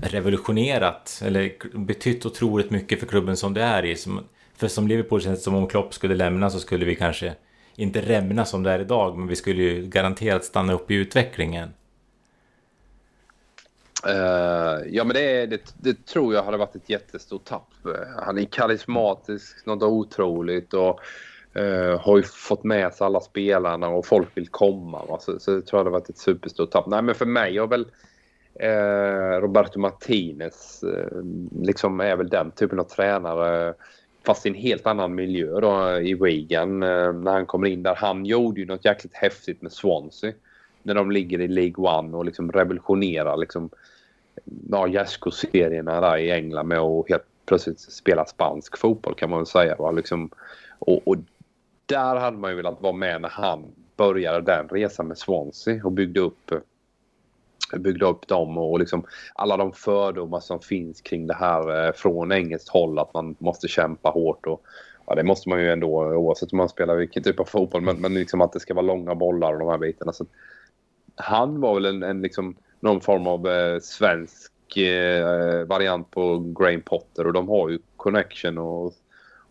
revolutionerat eller betytt otroligt mycket för klubben som det är i? Som, för som Liverpool känns det som om Klopp skulle lämna så skulle vi kanske inte rämna som det är idag, men vi skulle ju garanterat stanna upp i utvecklingen. Uh, ja, men det, det, det, tror jag hade varit ett jättestort tapp. Eh, han är karismatisk, något otroligt och uh, har ju fått med sig alla spelarna och folk vill komma. Va? Så, så det tror jag hade varit ett superstort tapp. Nej, men för mig har väl uh, Roberto Martinez liksom är väl den typen av tränare fast i en helt annan miljö då i Wigan eh, när han kommer in där. Han gjorde ju något jäkligt häftigt med Swansea när de ligger i League One och liksom revolutionerar liksom ja, gärdsgårdsserierna där i England med att helt plötsligt spela spansk fotboll kan man väl säga. Va? Liksom, och, och, där hade man ju velat vara med när han började den resan med Swansea och byggde upp eh, byggde upp dem och liksom alla de fördomar som finns kring det här eh, från engelskt håll att man måste kämpa hårt och ja, det måste man ju ändå oavsett om man spelar vilken typ av fotboll men, men liksom att det ska vara långa bollar och de här bitarna. Så han var väl en, en liksom, någon form av eh, svensk eh, variant på Graham Potter och de har ju connection och,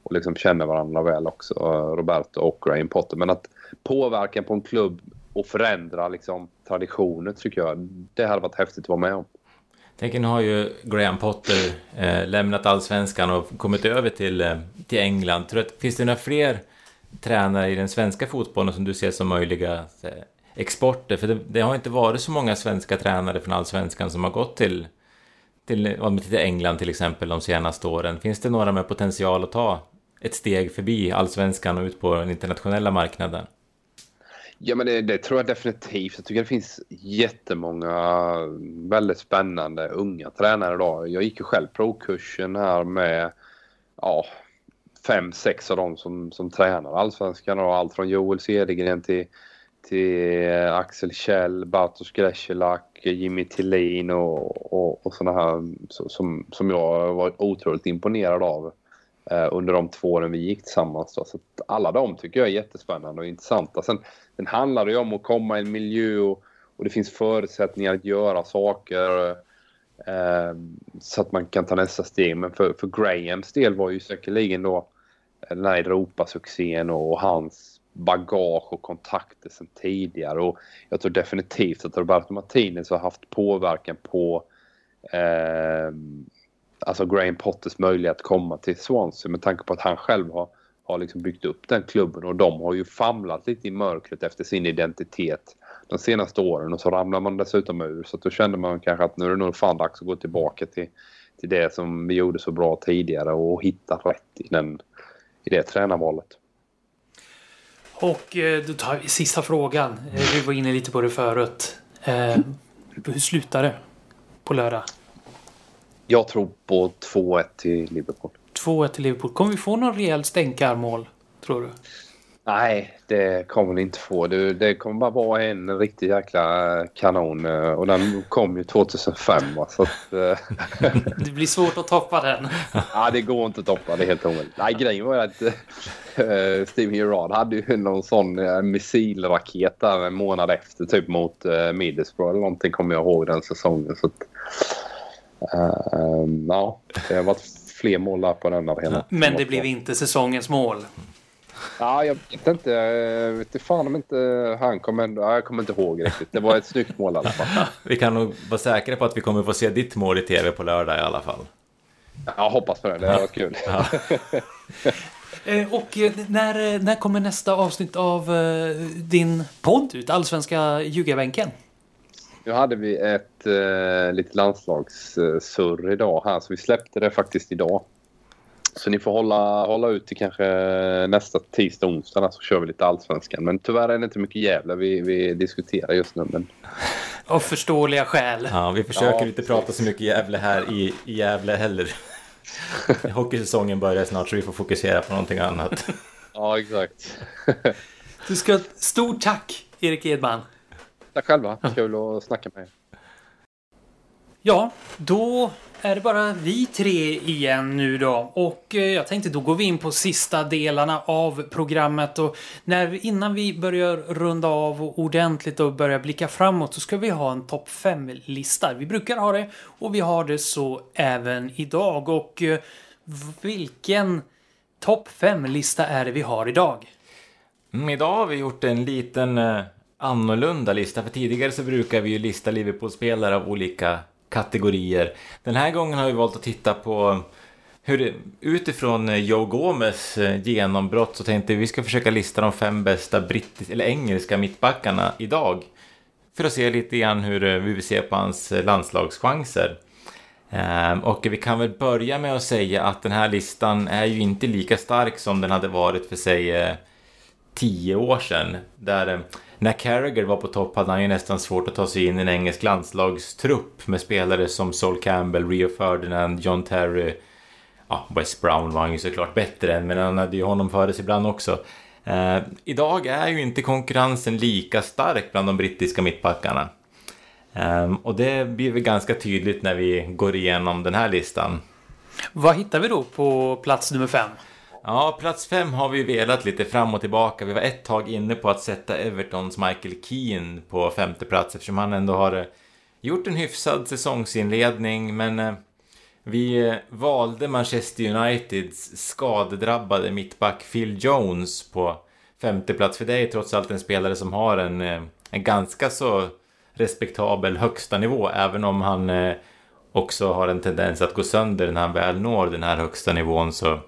och liksom känner varandra väl också, eh, Roberto och Graham Potter. Men att påverkan på en klubb och förändra liksom, traditioner tycker jag. Det hade varit häftigt att vara med om. Tänk, nu har ju Graham Potter eh, lämnat allsvenskan och kommit över till, eh, till England. Tror att, finns det några fler tränare i den svenska fotbollen som du ser som möjliga eh, exporter? För det, det, har inte varit så många svenska tränare från allsvenskan som har gått till, till, till England till exempel de senaste åren. Finns det några med potential att ta ett steg förbi allsvenskan och ut på den internationella marknaden? Ja, men det, det, tror jag definitivt. Jag tycker det finns jättemånga väldigt spännande unga tränare idag. Jag gick ju själv provkursen här med ja, fem, sex av dem som, som tränar allsvenskan. Och allt från Joel Cedergren till, till Axel Kjell, Bartosz Grzelak, Jimmy Tillin och, och, och sådana här som, som jag var otroligt imponerad av Eh, under de två åren vi gick tillsammans. Då. Så alla de tycker jag är jättespännande och intressanta. Sen, sen handlar det ju om att komma i en miljö och, och det finns förutsättningar att göra saker eh, så att man kan ta nästa steg. Men för, för Grahams del var ju säkerligen då eh, den här Europasuccén och, och hans bagage och kontakter sedan tidigare. Och jag tror definitivt att Roberto Martinez har haft påverkan på eh, alltså Graham Potters möjlighet att komma till Swansea med tanke på att han själv har har liksom byggt upp den klubben och de har ju famlat lite i mörkret efter sin identitet de senaste åren och så ramlar man dessutom ur så då kände man kanske att nu är det nog fan dags att gå tillbaka till, till det som vi gjorde så bra tidigare och hitta rätt i, den, i det tränarvalet. Och eh, då tar vi sista frågan. Eh, vi var inne lite på det förut. Eh, hur slutar det på lördag? Jag tror på 2-1 till Liverpool. 2-1 till Liverpool. Kommer vi få någon rejäl stänkarmål, tror du? Nej, det kommer vi inte få. Det, det kommer bara vara en riktig jäkla kanon och den kom ju 2005. Så att, eh, det blir svårt att toppa den. ja, det går inte att toppa. Det är helt omöjligt. Nej, grejen var att uh, Steven Gerrard hade ju någon sån missilraket där en månad efter typ mot uh, Middlesbrough eller någonting kommer jag ihåg den säsongen. Så att, uh, ja, det har varit fler mål där på den arenan. Men det blev inte säsongens mål. Ja, jag vet inte. Jag vet fan om inte han kommer ändå... Jag kommer inte ihåg riktigt. Det var ett snyggt mål i alla fall. vi kan nog vara säkra på att vi kommer få se ditt mål i tv på lördag i alla fall. Jag hoppas på det. Det har varit kul. Ja. Eh, och när, när kommer nästa avsnitt av din podd ut? Allsvenska ljugarbänken? Nu hade vi ett eh, lite landslagssurr idag här, så vi släppte det faktiskt idag. Så ni får hålla, hålla ut till kanske nästa tisdag, onsdag så kör vi lite allsvenskan. Men tyvärr är det inte mycket jävla vi, vi diskuterar just nu. Men... Av förståeliga skäl. Ja, vi försöker ja, inte prata så mycket Gävle här i, i Gävle heller. Hockeysäsongen börjar snart så vi får fokusera på någonting annat. Ja, exakt. du ska stort tack, Erik Edman. Tack själva. Kul att snacka med er. Ja, då är det bara vi tre igen nu då. Och eh, jag tänkte då går vi in på sista delarna av programmet och när, innan vi börjar runda av ordentligt och börjar blicka framåt så ska vi ha en topp 5-lista. Vi brukar ha det och vi har det så även idag. Och eh, vilken topp 5-lista är det vi har idag? Mm, idag har vi gjort en liten eh, annorlunda lista. För tidigare så brukar vi ju lista Liverpool-spelare av olika kategorier. Den här gången har vi valt att titta på hur det, utifrån eh, Joe Gomez eh, genombrott så tänkte vi att vi ska försöka lista de fem bästa brittiska eller engelska mittbackarna idag. För att se lite grann hur eh, vi ser på hans landslagschanser. Ehm, och vi kan väl börja med att säga att den här listan är ju inte lika stark som den hade varit för säg tio år sedan. Där när Carragher var på topp hade han ju nästan svårt att ta sig in i en engelsk landslagstrupp med spelare som Sol Campbell, Rio Ferdinand, John Terry. Ja, West Brown var han ju såklart bättre än, men han hade ju honom före sig ibland också. Eh, idag är ju inte konkurrensen lika stark bland de brittiska mittbackarna. Eh, och det blir väl ganska tydligt när vi går igenom den här listan. Vad hittar vi då på plats nummer fem? Ja, plats fem har vi velat lite fram och tillbaka. Vi var ett tag inne på att sätta Evertons Michael Keane på femte plats eftersom han ändå har eh, gjort en hyfsad säsongsinledning. Men eh, vi eh, valde Manchester Uniteds skadedrabbade mittback Phil Jones på femte plats. För det är trots allt en spelare som har en, en ganska så respektabel högsta nivå även om han också har en tendens att gå sönder när han väl når den här högsta nivån så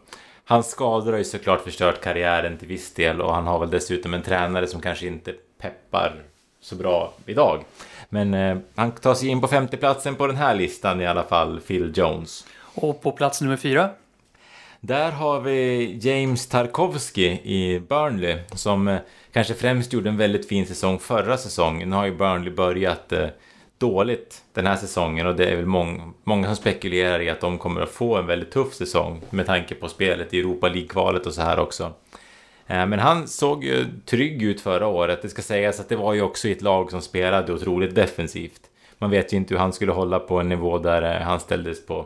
Hans skador har ju såklart förstört karriären till viss del och han har väl dessutom en tränare som kanske inte peppar så bra idag. Men eh, han tar sig in på femteplatsen på den här listan i alla fall, Phil Jones. Och på plats nummer fyra? Där har vi James Tarkovsky i Burnley som eh, kanske främst gjorde en väldigt fin säsong förra säsongen. Nu har ju Burnley börjat eh, dåligt den här säsongen och det är väl mång, många som spekulerar i att de kommer att få en väldigt tuff säsong med tanke på spelet i Europa League-kvalet och så här också. Eh, men han såg ju trygg ut förra året. Det ska sägas att det var ju också i ett lag som spelade otroligt defensivt. Man vet ju inte hur han skulle hålla på en nivå där eh, han ställdes på,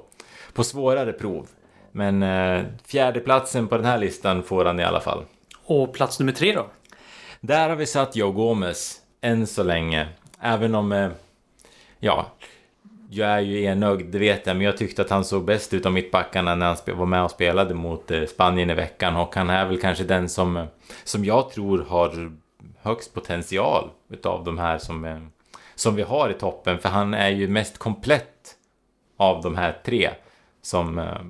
på svårare prov. Men eh, fjärdeplatsen på den här listan får han i alla fall. Och plats nummer tre då? Där har vi satt Joe Gomez än så länge. Även om eh, ja, jag är ju enögd, det vet jag, men jag tyckte att han såg bäst ut av mittbackarna när han var med och spelade mot eh, Spanien i veckan och han är väl kanske den som, som jag tror har högst potential utav de här som, eh, som vi har i toppen, för han är ju mest komplett av de här tre som, eh,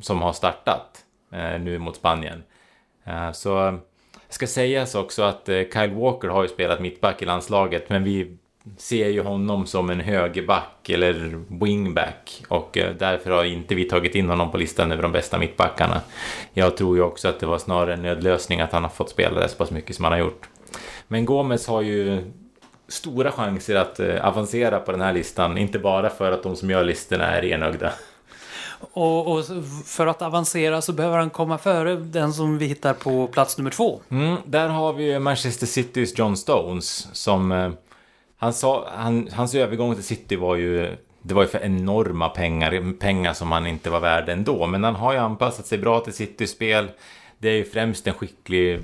som har startat nu mot Spanien. Så ska sägas också att Kyle Walker har ju spelat mittback i landslaget, men vi ser ju honom som en högerback eller wingback och eh, därför har inte vi tagit in honom på listan över de bästa mittbackarna. Jag tror ju också att det var snarare en nödlösning att han har fått spela det så pass mycket som han har gjort. Men Gomes har ju stora chanser att eh, avancera på den här listan, inte bara för att de som gör listorna är enögda. Och, och, för att avancera så behöver han komma före den som vi hittar på plats nummer två. Mm, där har vi Manchester Citys John Stones som... Han sa, han, hans övergång till City var ju... Det var ju för enorma pengar, pengar som han inte var värd ändå. Men han har ju anpassat sig bra till Citys spel. Det är ju främst en skicklig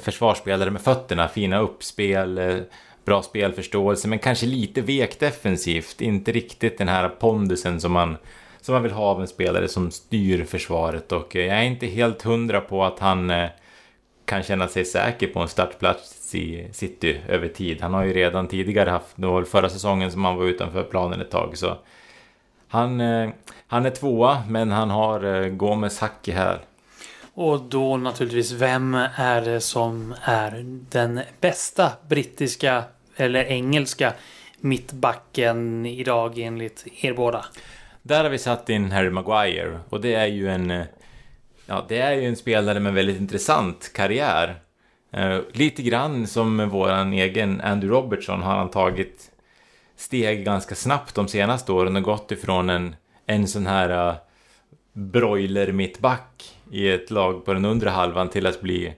försvarsspelare med fötterna, fina uppspel, eh, bra spelförståelse, men kanske lite vek defensivt. Inte riktigt den här pondusen som man som man vill ha av en spelare som styr försvaret och eh, jag är inte helt hundra på att han eh, kan känna sig säker på en startplats City över tid. Han har ju redan tidigare haft, det var förra säsongen som han var utanför planen ett tag så han, eh, han är tvåa men han har Gomes hack i häl. Och då naturligtvis, vem är det som är den bästa brittiska eller engelska mittbacken idag enligt er båda? Där har vi satt in Harry Maguire och det är ju en... Eh, ja, det är ju en spelare med väldigt intressant karriär. Uh, lite grann som våran egen Andy Robertson har han tagit steg ganska snabbt de senaste åren och gått ifrån en, en sån här uh, broiler mittback i ett lag på den undre halvan till att bli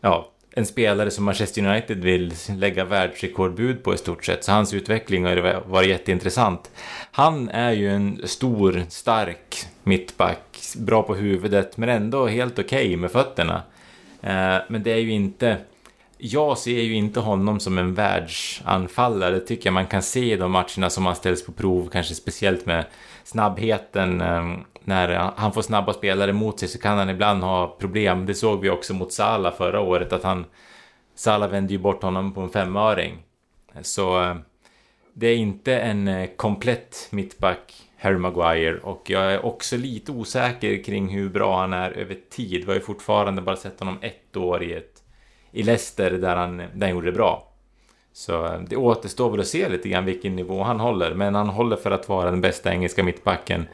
ja, en spelare som Manchester United vill lägga världsrekordbud på i stort sett. Så hans utveckling har varit jätteintressant. Han är ju en stor, stark mittback, bra på huvudet men ändå helt okej okay med fötterna. Eh, men det är ju inte... Jag ser ju inte honom som en världsanfallare, det tycker jag man kan se i de matcherna som han ställs på prov, kanske speciellt med snabbheten. Ehm, när han får snabba spelare mot sig så kan han ibland ha problem. Det såg vi också mot Sala förra året att han... Sala vände ju bort honom på en femöring. Så eh, det är inte en eh, komplett mittback, Harry Maguire. Och jag är också lite osäker kring hur bra han är över tid. Vi har ju fortfarande bara sett honom ett år i, ett, i Leicester där han, där han gjorde det bra. Så eh, det återstår väl att se lite grann vilken nivå han håller. Men han håller för att vara den bästa engelska mittbacken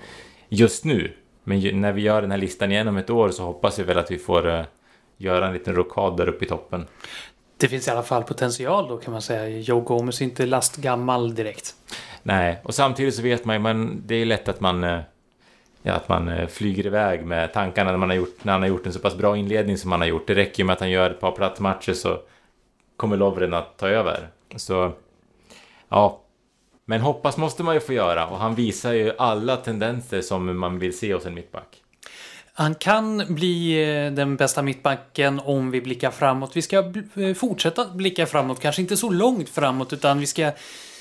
just nu. Men när vi gör den här listan igen om ett år så hoppas vi väl att vi får uh, göra en liten rokad där uppe i toppen. Det finns i alla fall potential då kan man säga. Joe Gomez är inte lastgammal direkt. Nej, och samtidigt så vet man ju, men det är lätt att man, eh, ja, att man eh, flyger iväg med tankarna när, man har gjort, när han har gjort en så pass bra inledning som han har gjort. Det räcker ju med att han gör ett par plattmatcher så kommer Lovren att ta över. Så ja, men hoppas måste man ju få göra och han visar ju alla tendenser som man vill se hos en mittback. Han kan bli eh, den bästa mittbacken om vi blickar framåt. Vi ska eh, fortsätta blicka framåt, kanske inte så långt framåt utan vi ska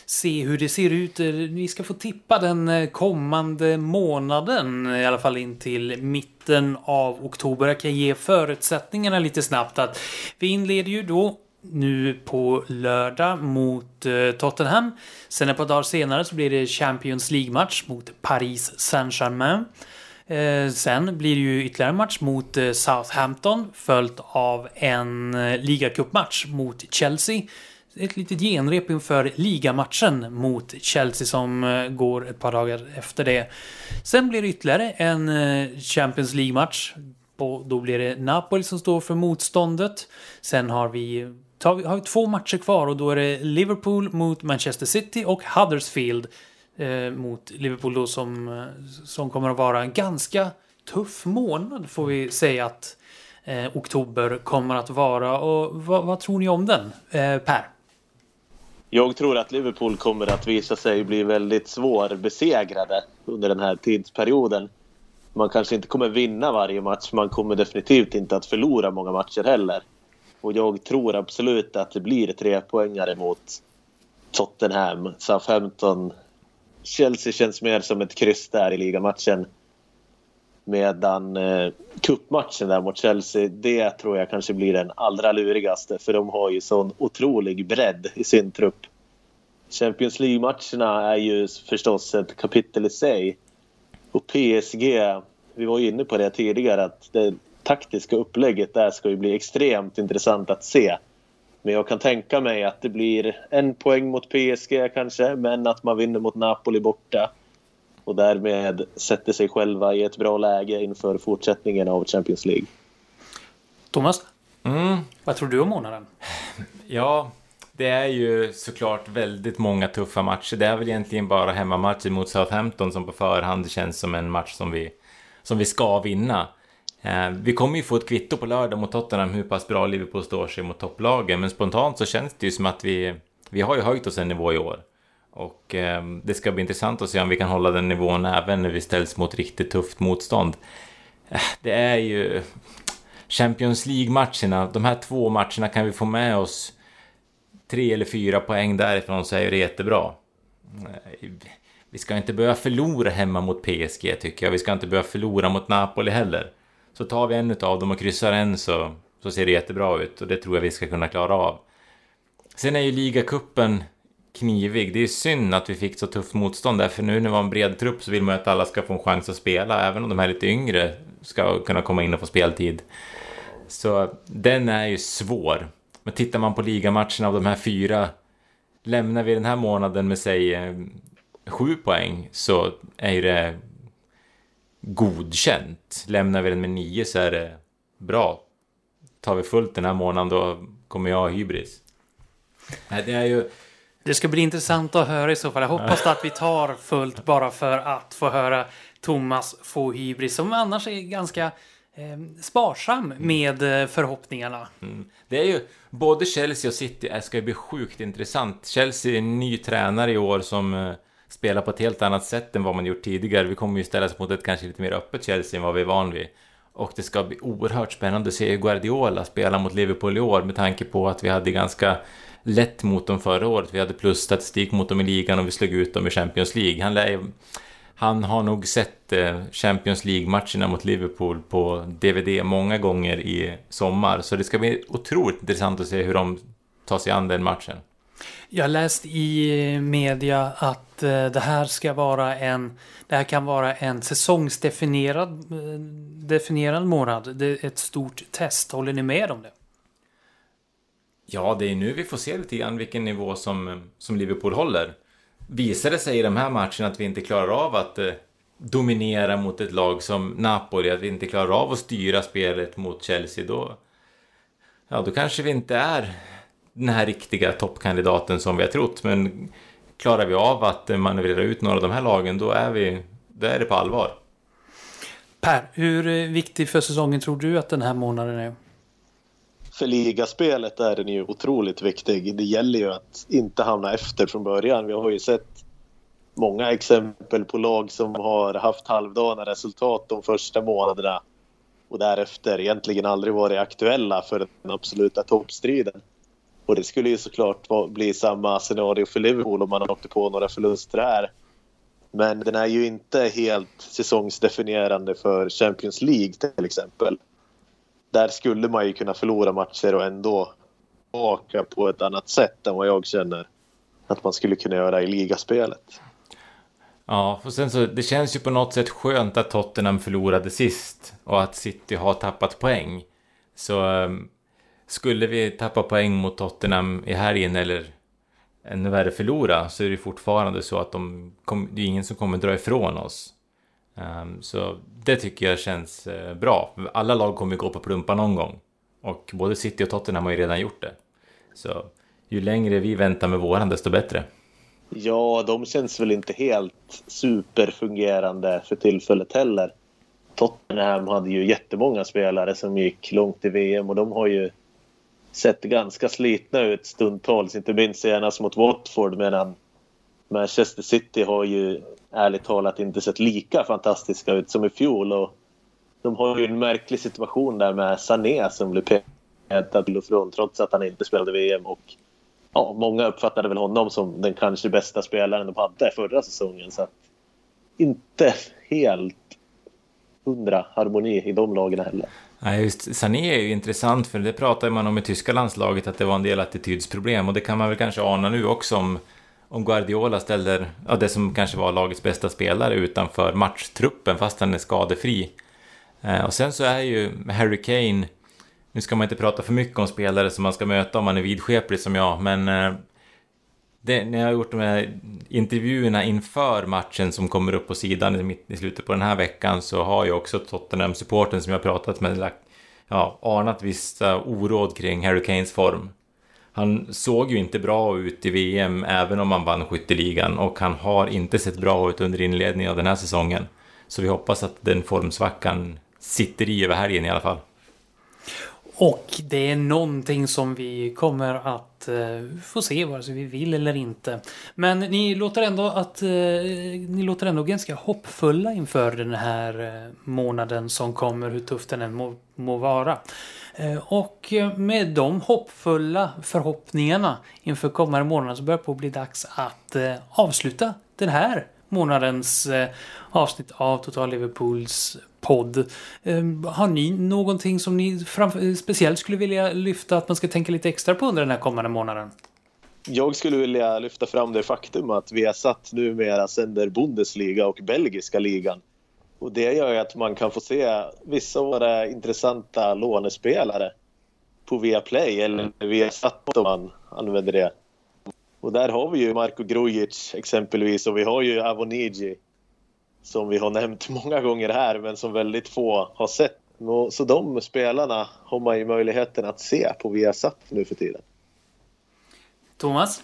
se hur det ser ut. Eh, vi ska få tippa den kommande månaden, i alla fall in till mitten av oktober. Jag kan ge förutsättningarna lite snabbt. att Vi inleder ju då nu på lördag mot Tottenham. Sen ett par dagar senare så blir det Champions League-match mot Paris Saint-Germain. Eh, sen blir det ju ytterligare en match mot eh, Southampton följt av en eh, ligacupmatch mot Chelsea. Ett litet genrep inför ligamatchen mot Chelsea som eh, går ett par dagar efter det. Sen blir det ytterligare en eh, Champions League-match. Då blir det Napoli som står för motståndet. Sen har vi, har vi två matcher kvar och då är det Liverpool mot Manchester City och Huddersfield eh, mot Liverpool då som, eh, som kommer att vara en ganska tuff månad får vi säga att eh, oktober kommer att vara. Och vad, vad tror ni om den, eh, Per? Jag tror att Liverpool kommer att visa sig bli väldigt svårbesegrade under den här tidsperioden. Man kanske inte kommer vinna varje match, man kommer definitivt inte att förlora många matcher heller. Och jag tror absolut att det blir tre poängare mot Tottenham. Southampton. Chelsea känns mer som ett kryss där i ligamatchen. Medan eh, cupmatchen där mot Chelsea, det tror jag kanske blir den allra lurigaste. För de har ju sån otrolig bredd i sin trupp. Champions League-matcherna är ju förstås ett kapitel i sig. Och PSG, vi var ju inne på det tidigare, att det taktiska upplägget där ska ju bli extremt intressant att se. Men jag kan tänka mig att det blir en poäng mot PSG kanske, men att man vinner mot Napoli borta och därmed sätter sig själva i ett bra läge inför fortsättningen av Champions League. Thomas, Mm. vad tror du om månaden? Ja, det är ju såklart väldigt många tuffa matcher. Det är väl egentligen bara hemmamatchen mot Southampton som på förhand känns som en match som vi, som vi ska vinna. Eh, vi kommer ju få ett kvitto på lördag mot Tottenham hur pass bra Liverpool står sig mot topplagen. Men spontant så känns det ju som att vi, vi har ju höjt oss en nivå i år. Och eh, det ska bli intressant att se om vi kan hålla den nivån även när vi ställs mot riktigt tufft motstånd. Eh, det är ju Champions League-matcherna, de här två matcherna kan vi få med oss tre eller fyra poäng därifrån så är det jättebra. Eh, vi ska inte behöva förlora hemma mot PSG tycker jag. Vi ska inte behöva förlora mot Napoli heller. Så tar vi en av dem och kryssar en så, så ser det jättebra ut och det tror jag vi ska kunna klara av. Sen är ju ligacupen knivig. Det är synd att vi fick så tufft motstånd där, för nu när vi har en bred trupp så vill man ju att alla ska få en chans att spela, även om de här lite yngre ska kunna komma in och få speltid. Så den är ju svår. Men tittar man på ligamatcherna av de här fyra, lämnar vi den här månaden med säg sju poäng så är ju det godkänt. Lämnar vi den med nio så är det bra. Tar vi fullt den här månaden då kommer jag ha hybris. Nej, det är ju... Det ska bli intressant att höra i så fall. Jag hoppas att vi tar fullt bara för att få höra Thomas få hybris som annars är ganska eh, sparsam med eh, förhoppningarna. Mm. Det är ju, både Chelsea och City ska ju bli sjukt intressant. Chelsea är en ny tränare i år som spela på ett helt annat sätt än vad man gjort tidigare. Vi kommer ju ställas mot ett kanske lite mer öppet Chelsea än vad vi är van vid. Och det ska bli oerhört spännande att se hur Guardiola spela mot Liverpool i år med tanke på att vi hade ganska lätt mot dem förra året. Vi hade plusstatistik mot dem i ligan och vi slog ut dem i Champions League. Han lär han har nog sett eh, Champions League-matcherna mot Liverpool på DVD många gånger i sommar. Så det ska bli otroligt intressant att se hur de tar sig an den matchen. Jag läst i media att eh, det här ska vara en det här kan vara en säsongsdefinierad eh, definierad månad. Det är ett stort test. Håller ni med om det? Ja, det är nu vi får se lite grann vilken nivå som, som Liverpool håller. Visar det sig i de här matcherna att vi inte klarar av att eh, dominera mot ett lag som Napoli, att vi inte klarar av att styra spelet mot Chelsea, då... Ja, då kanske vi inte är den här riktiga toppkandidaten som vi har trott. Men klarar vi av att manövrera ut några av de här lagen, då är, vi, då är det på allvar. Per, hur eh, viktig för säsongen tror du att den här månaden är? För ligaspelet är den ju otroligt viktig. Det gäller ju att inte hamna efter från början. Vi har ju sett många exempel på lag som har haft halvdana resultat de första månaderna och därefter egentligen aldrig varit aktuella för den absoluta toppstriden. Och det skulle ju såklart bli samma scenario för Liverpool om man åkte på några förluster här. Men den är ju inte helt säsongsdefinierande för Champions League till exempel. Där skulle man ju kunna förlora matcher och ändå åka på ett annat sätt än vad jag känner att man skulle kunna göra i ligaspelet. Ja, och sen så, det känns ju på något sätt skönt att Tottenham förlorade sist och att City har tappat poäng. Så um, skulle vi tappa poäng mot Tottenham i helgen eller ännu värre förlora så är det fortfarande så att de kom, det är ingen som kommer dra ifrån oss. Um, så det tycker jag känns uh, bra. Alla lag kommer gå på plumpa någon gång. Och både City och Tottenham har ju redan gjort det. Så ju längre vi väntar med våran desto bättre. Ja, de känns väl inte helt superfungerande för tillfället heller. Tottenham hade ju jättemånga spelare som gick långt i VM och de har ju sett ganska slitna ut stundtals, inte minst senast mot Watford medan Manchester City har ju ärligt talat inte sett lika fantastiska ut som i fjol och de har ju en märklig situation där med Sané som blir petad till och från trots att han inte spelade VM och ja, många uppfattade väl honom som den kanske bästa spelaren de hade förra säsongen. Så att inte helt hundra harmoni i de lagen heller. Nej, just Sané är ju intressant för det pratar man om i tyska landslaget att det var en del attitydsproblem och det kan man väl kanske ana nu också om, om Guardiola ställer ja, det som kanske var lagets bästa spelare utanför matchtruppen fast han är skadefri. Eh, och sen så är ju Harry Kane, nu ska man inte prata för mycket om spelare som man ska möta om man är vidskeplig som jag, men eh, det, när jag har gjort de här intervjuerna inför matchen som kommer upp på sidan i, i slutet på den här veckan så har ju också Tottenham-supporten som jag pratat med lagt, ja, anat vissa oråd kring Harry Kanes form. Han såg ju inte bra ut i VM även om han vann skytteligan och han har inte sett bra ut under inledningen av den här säsongen. Så vi hoppas att den formsvackan sitter i över helgen i alla fall. Och det är någonting som vi kommer att eh, få se vare sig vi vill eller inte. Men ni låter ändå att eh, ni låter ändå ganska hoppfulla inför den här eh, månaden som kommer, hur tuff den än må, må vara. Eh, och med de hoppfulla förhoppningarna inför kommande månader så börjar det på att bli dags att eh, avsluta den här månadens eh, avsnitt av Total Liverpools podd. Ehm, har ni någonting som ni speciellt skulle vilja lyfta att man ska tänka lite extra på under den här kommande månaden? Jag skulle vilja lyfta fram det faktum att vi har satt numera sänder Bundesliga och belgiska ligan. Och det gör ju att man kan få se vissa av våra intressanta lånespelare på Viaplay eller Viasat om man använder det. Och där har vi ju Marko Grujic exempelvis och vi har ju Avoniji som vi har nämnt många gånger här men som väldigt få har sett. Så de spelarna har man ju möjligheten att se på Viasat nu för tiden. Thomas?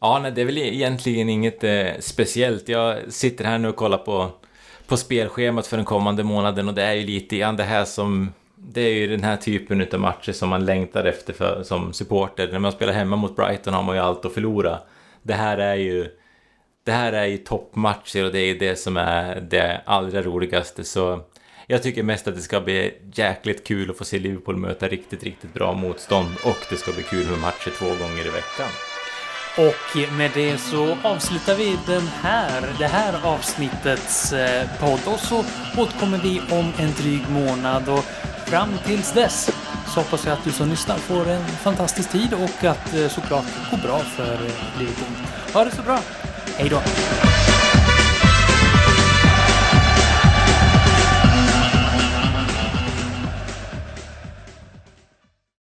Ja, nej, det är väl egentligen inget eh, speciellt. Jag sitter här nu och kollar på, på spelschemat för den kommande månaden och det är ju lite grann det här som... Det är ju den här typen av matcher som man längtar efter för, som supporter. När man spelar hemma mot Brighton har man ju allt att förlora. Det här är ju det här är ju toppmatcher och det är det som är det allra roligaste. Så jag tycker mest att det ska bli jäkligt kul att få se Liverpool möta riktigt, riktigt bra motstånd och det ska bli kul med matcher två gånger i veckan. Och med det så avslutar vi den här, det här avsnittets eh, podd och så återkommer vi om en dryg månad och fram tills dess så hoppas jag att du som lyssnar får en fantastisk tid och att eh, såklart går bra för eh, Liverpool. Ha det så bra! Hej då!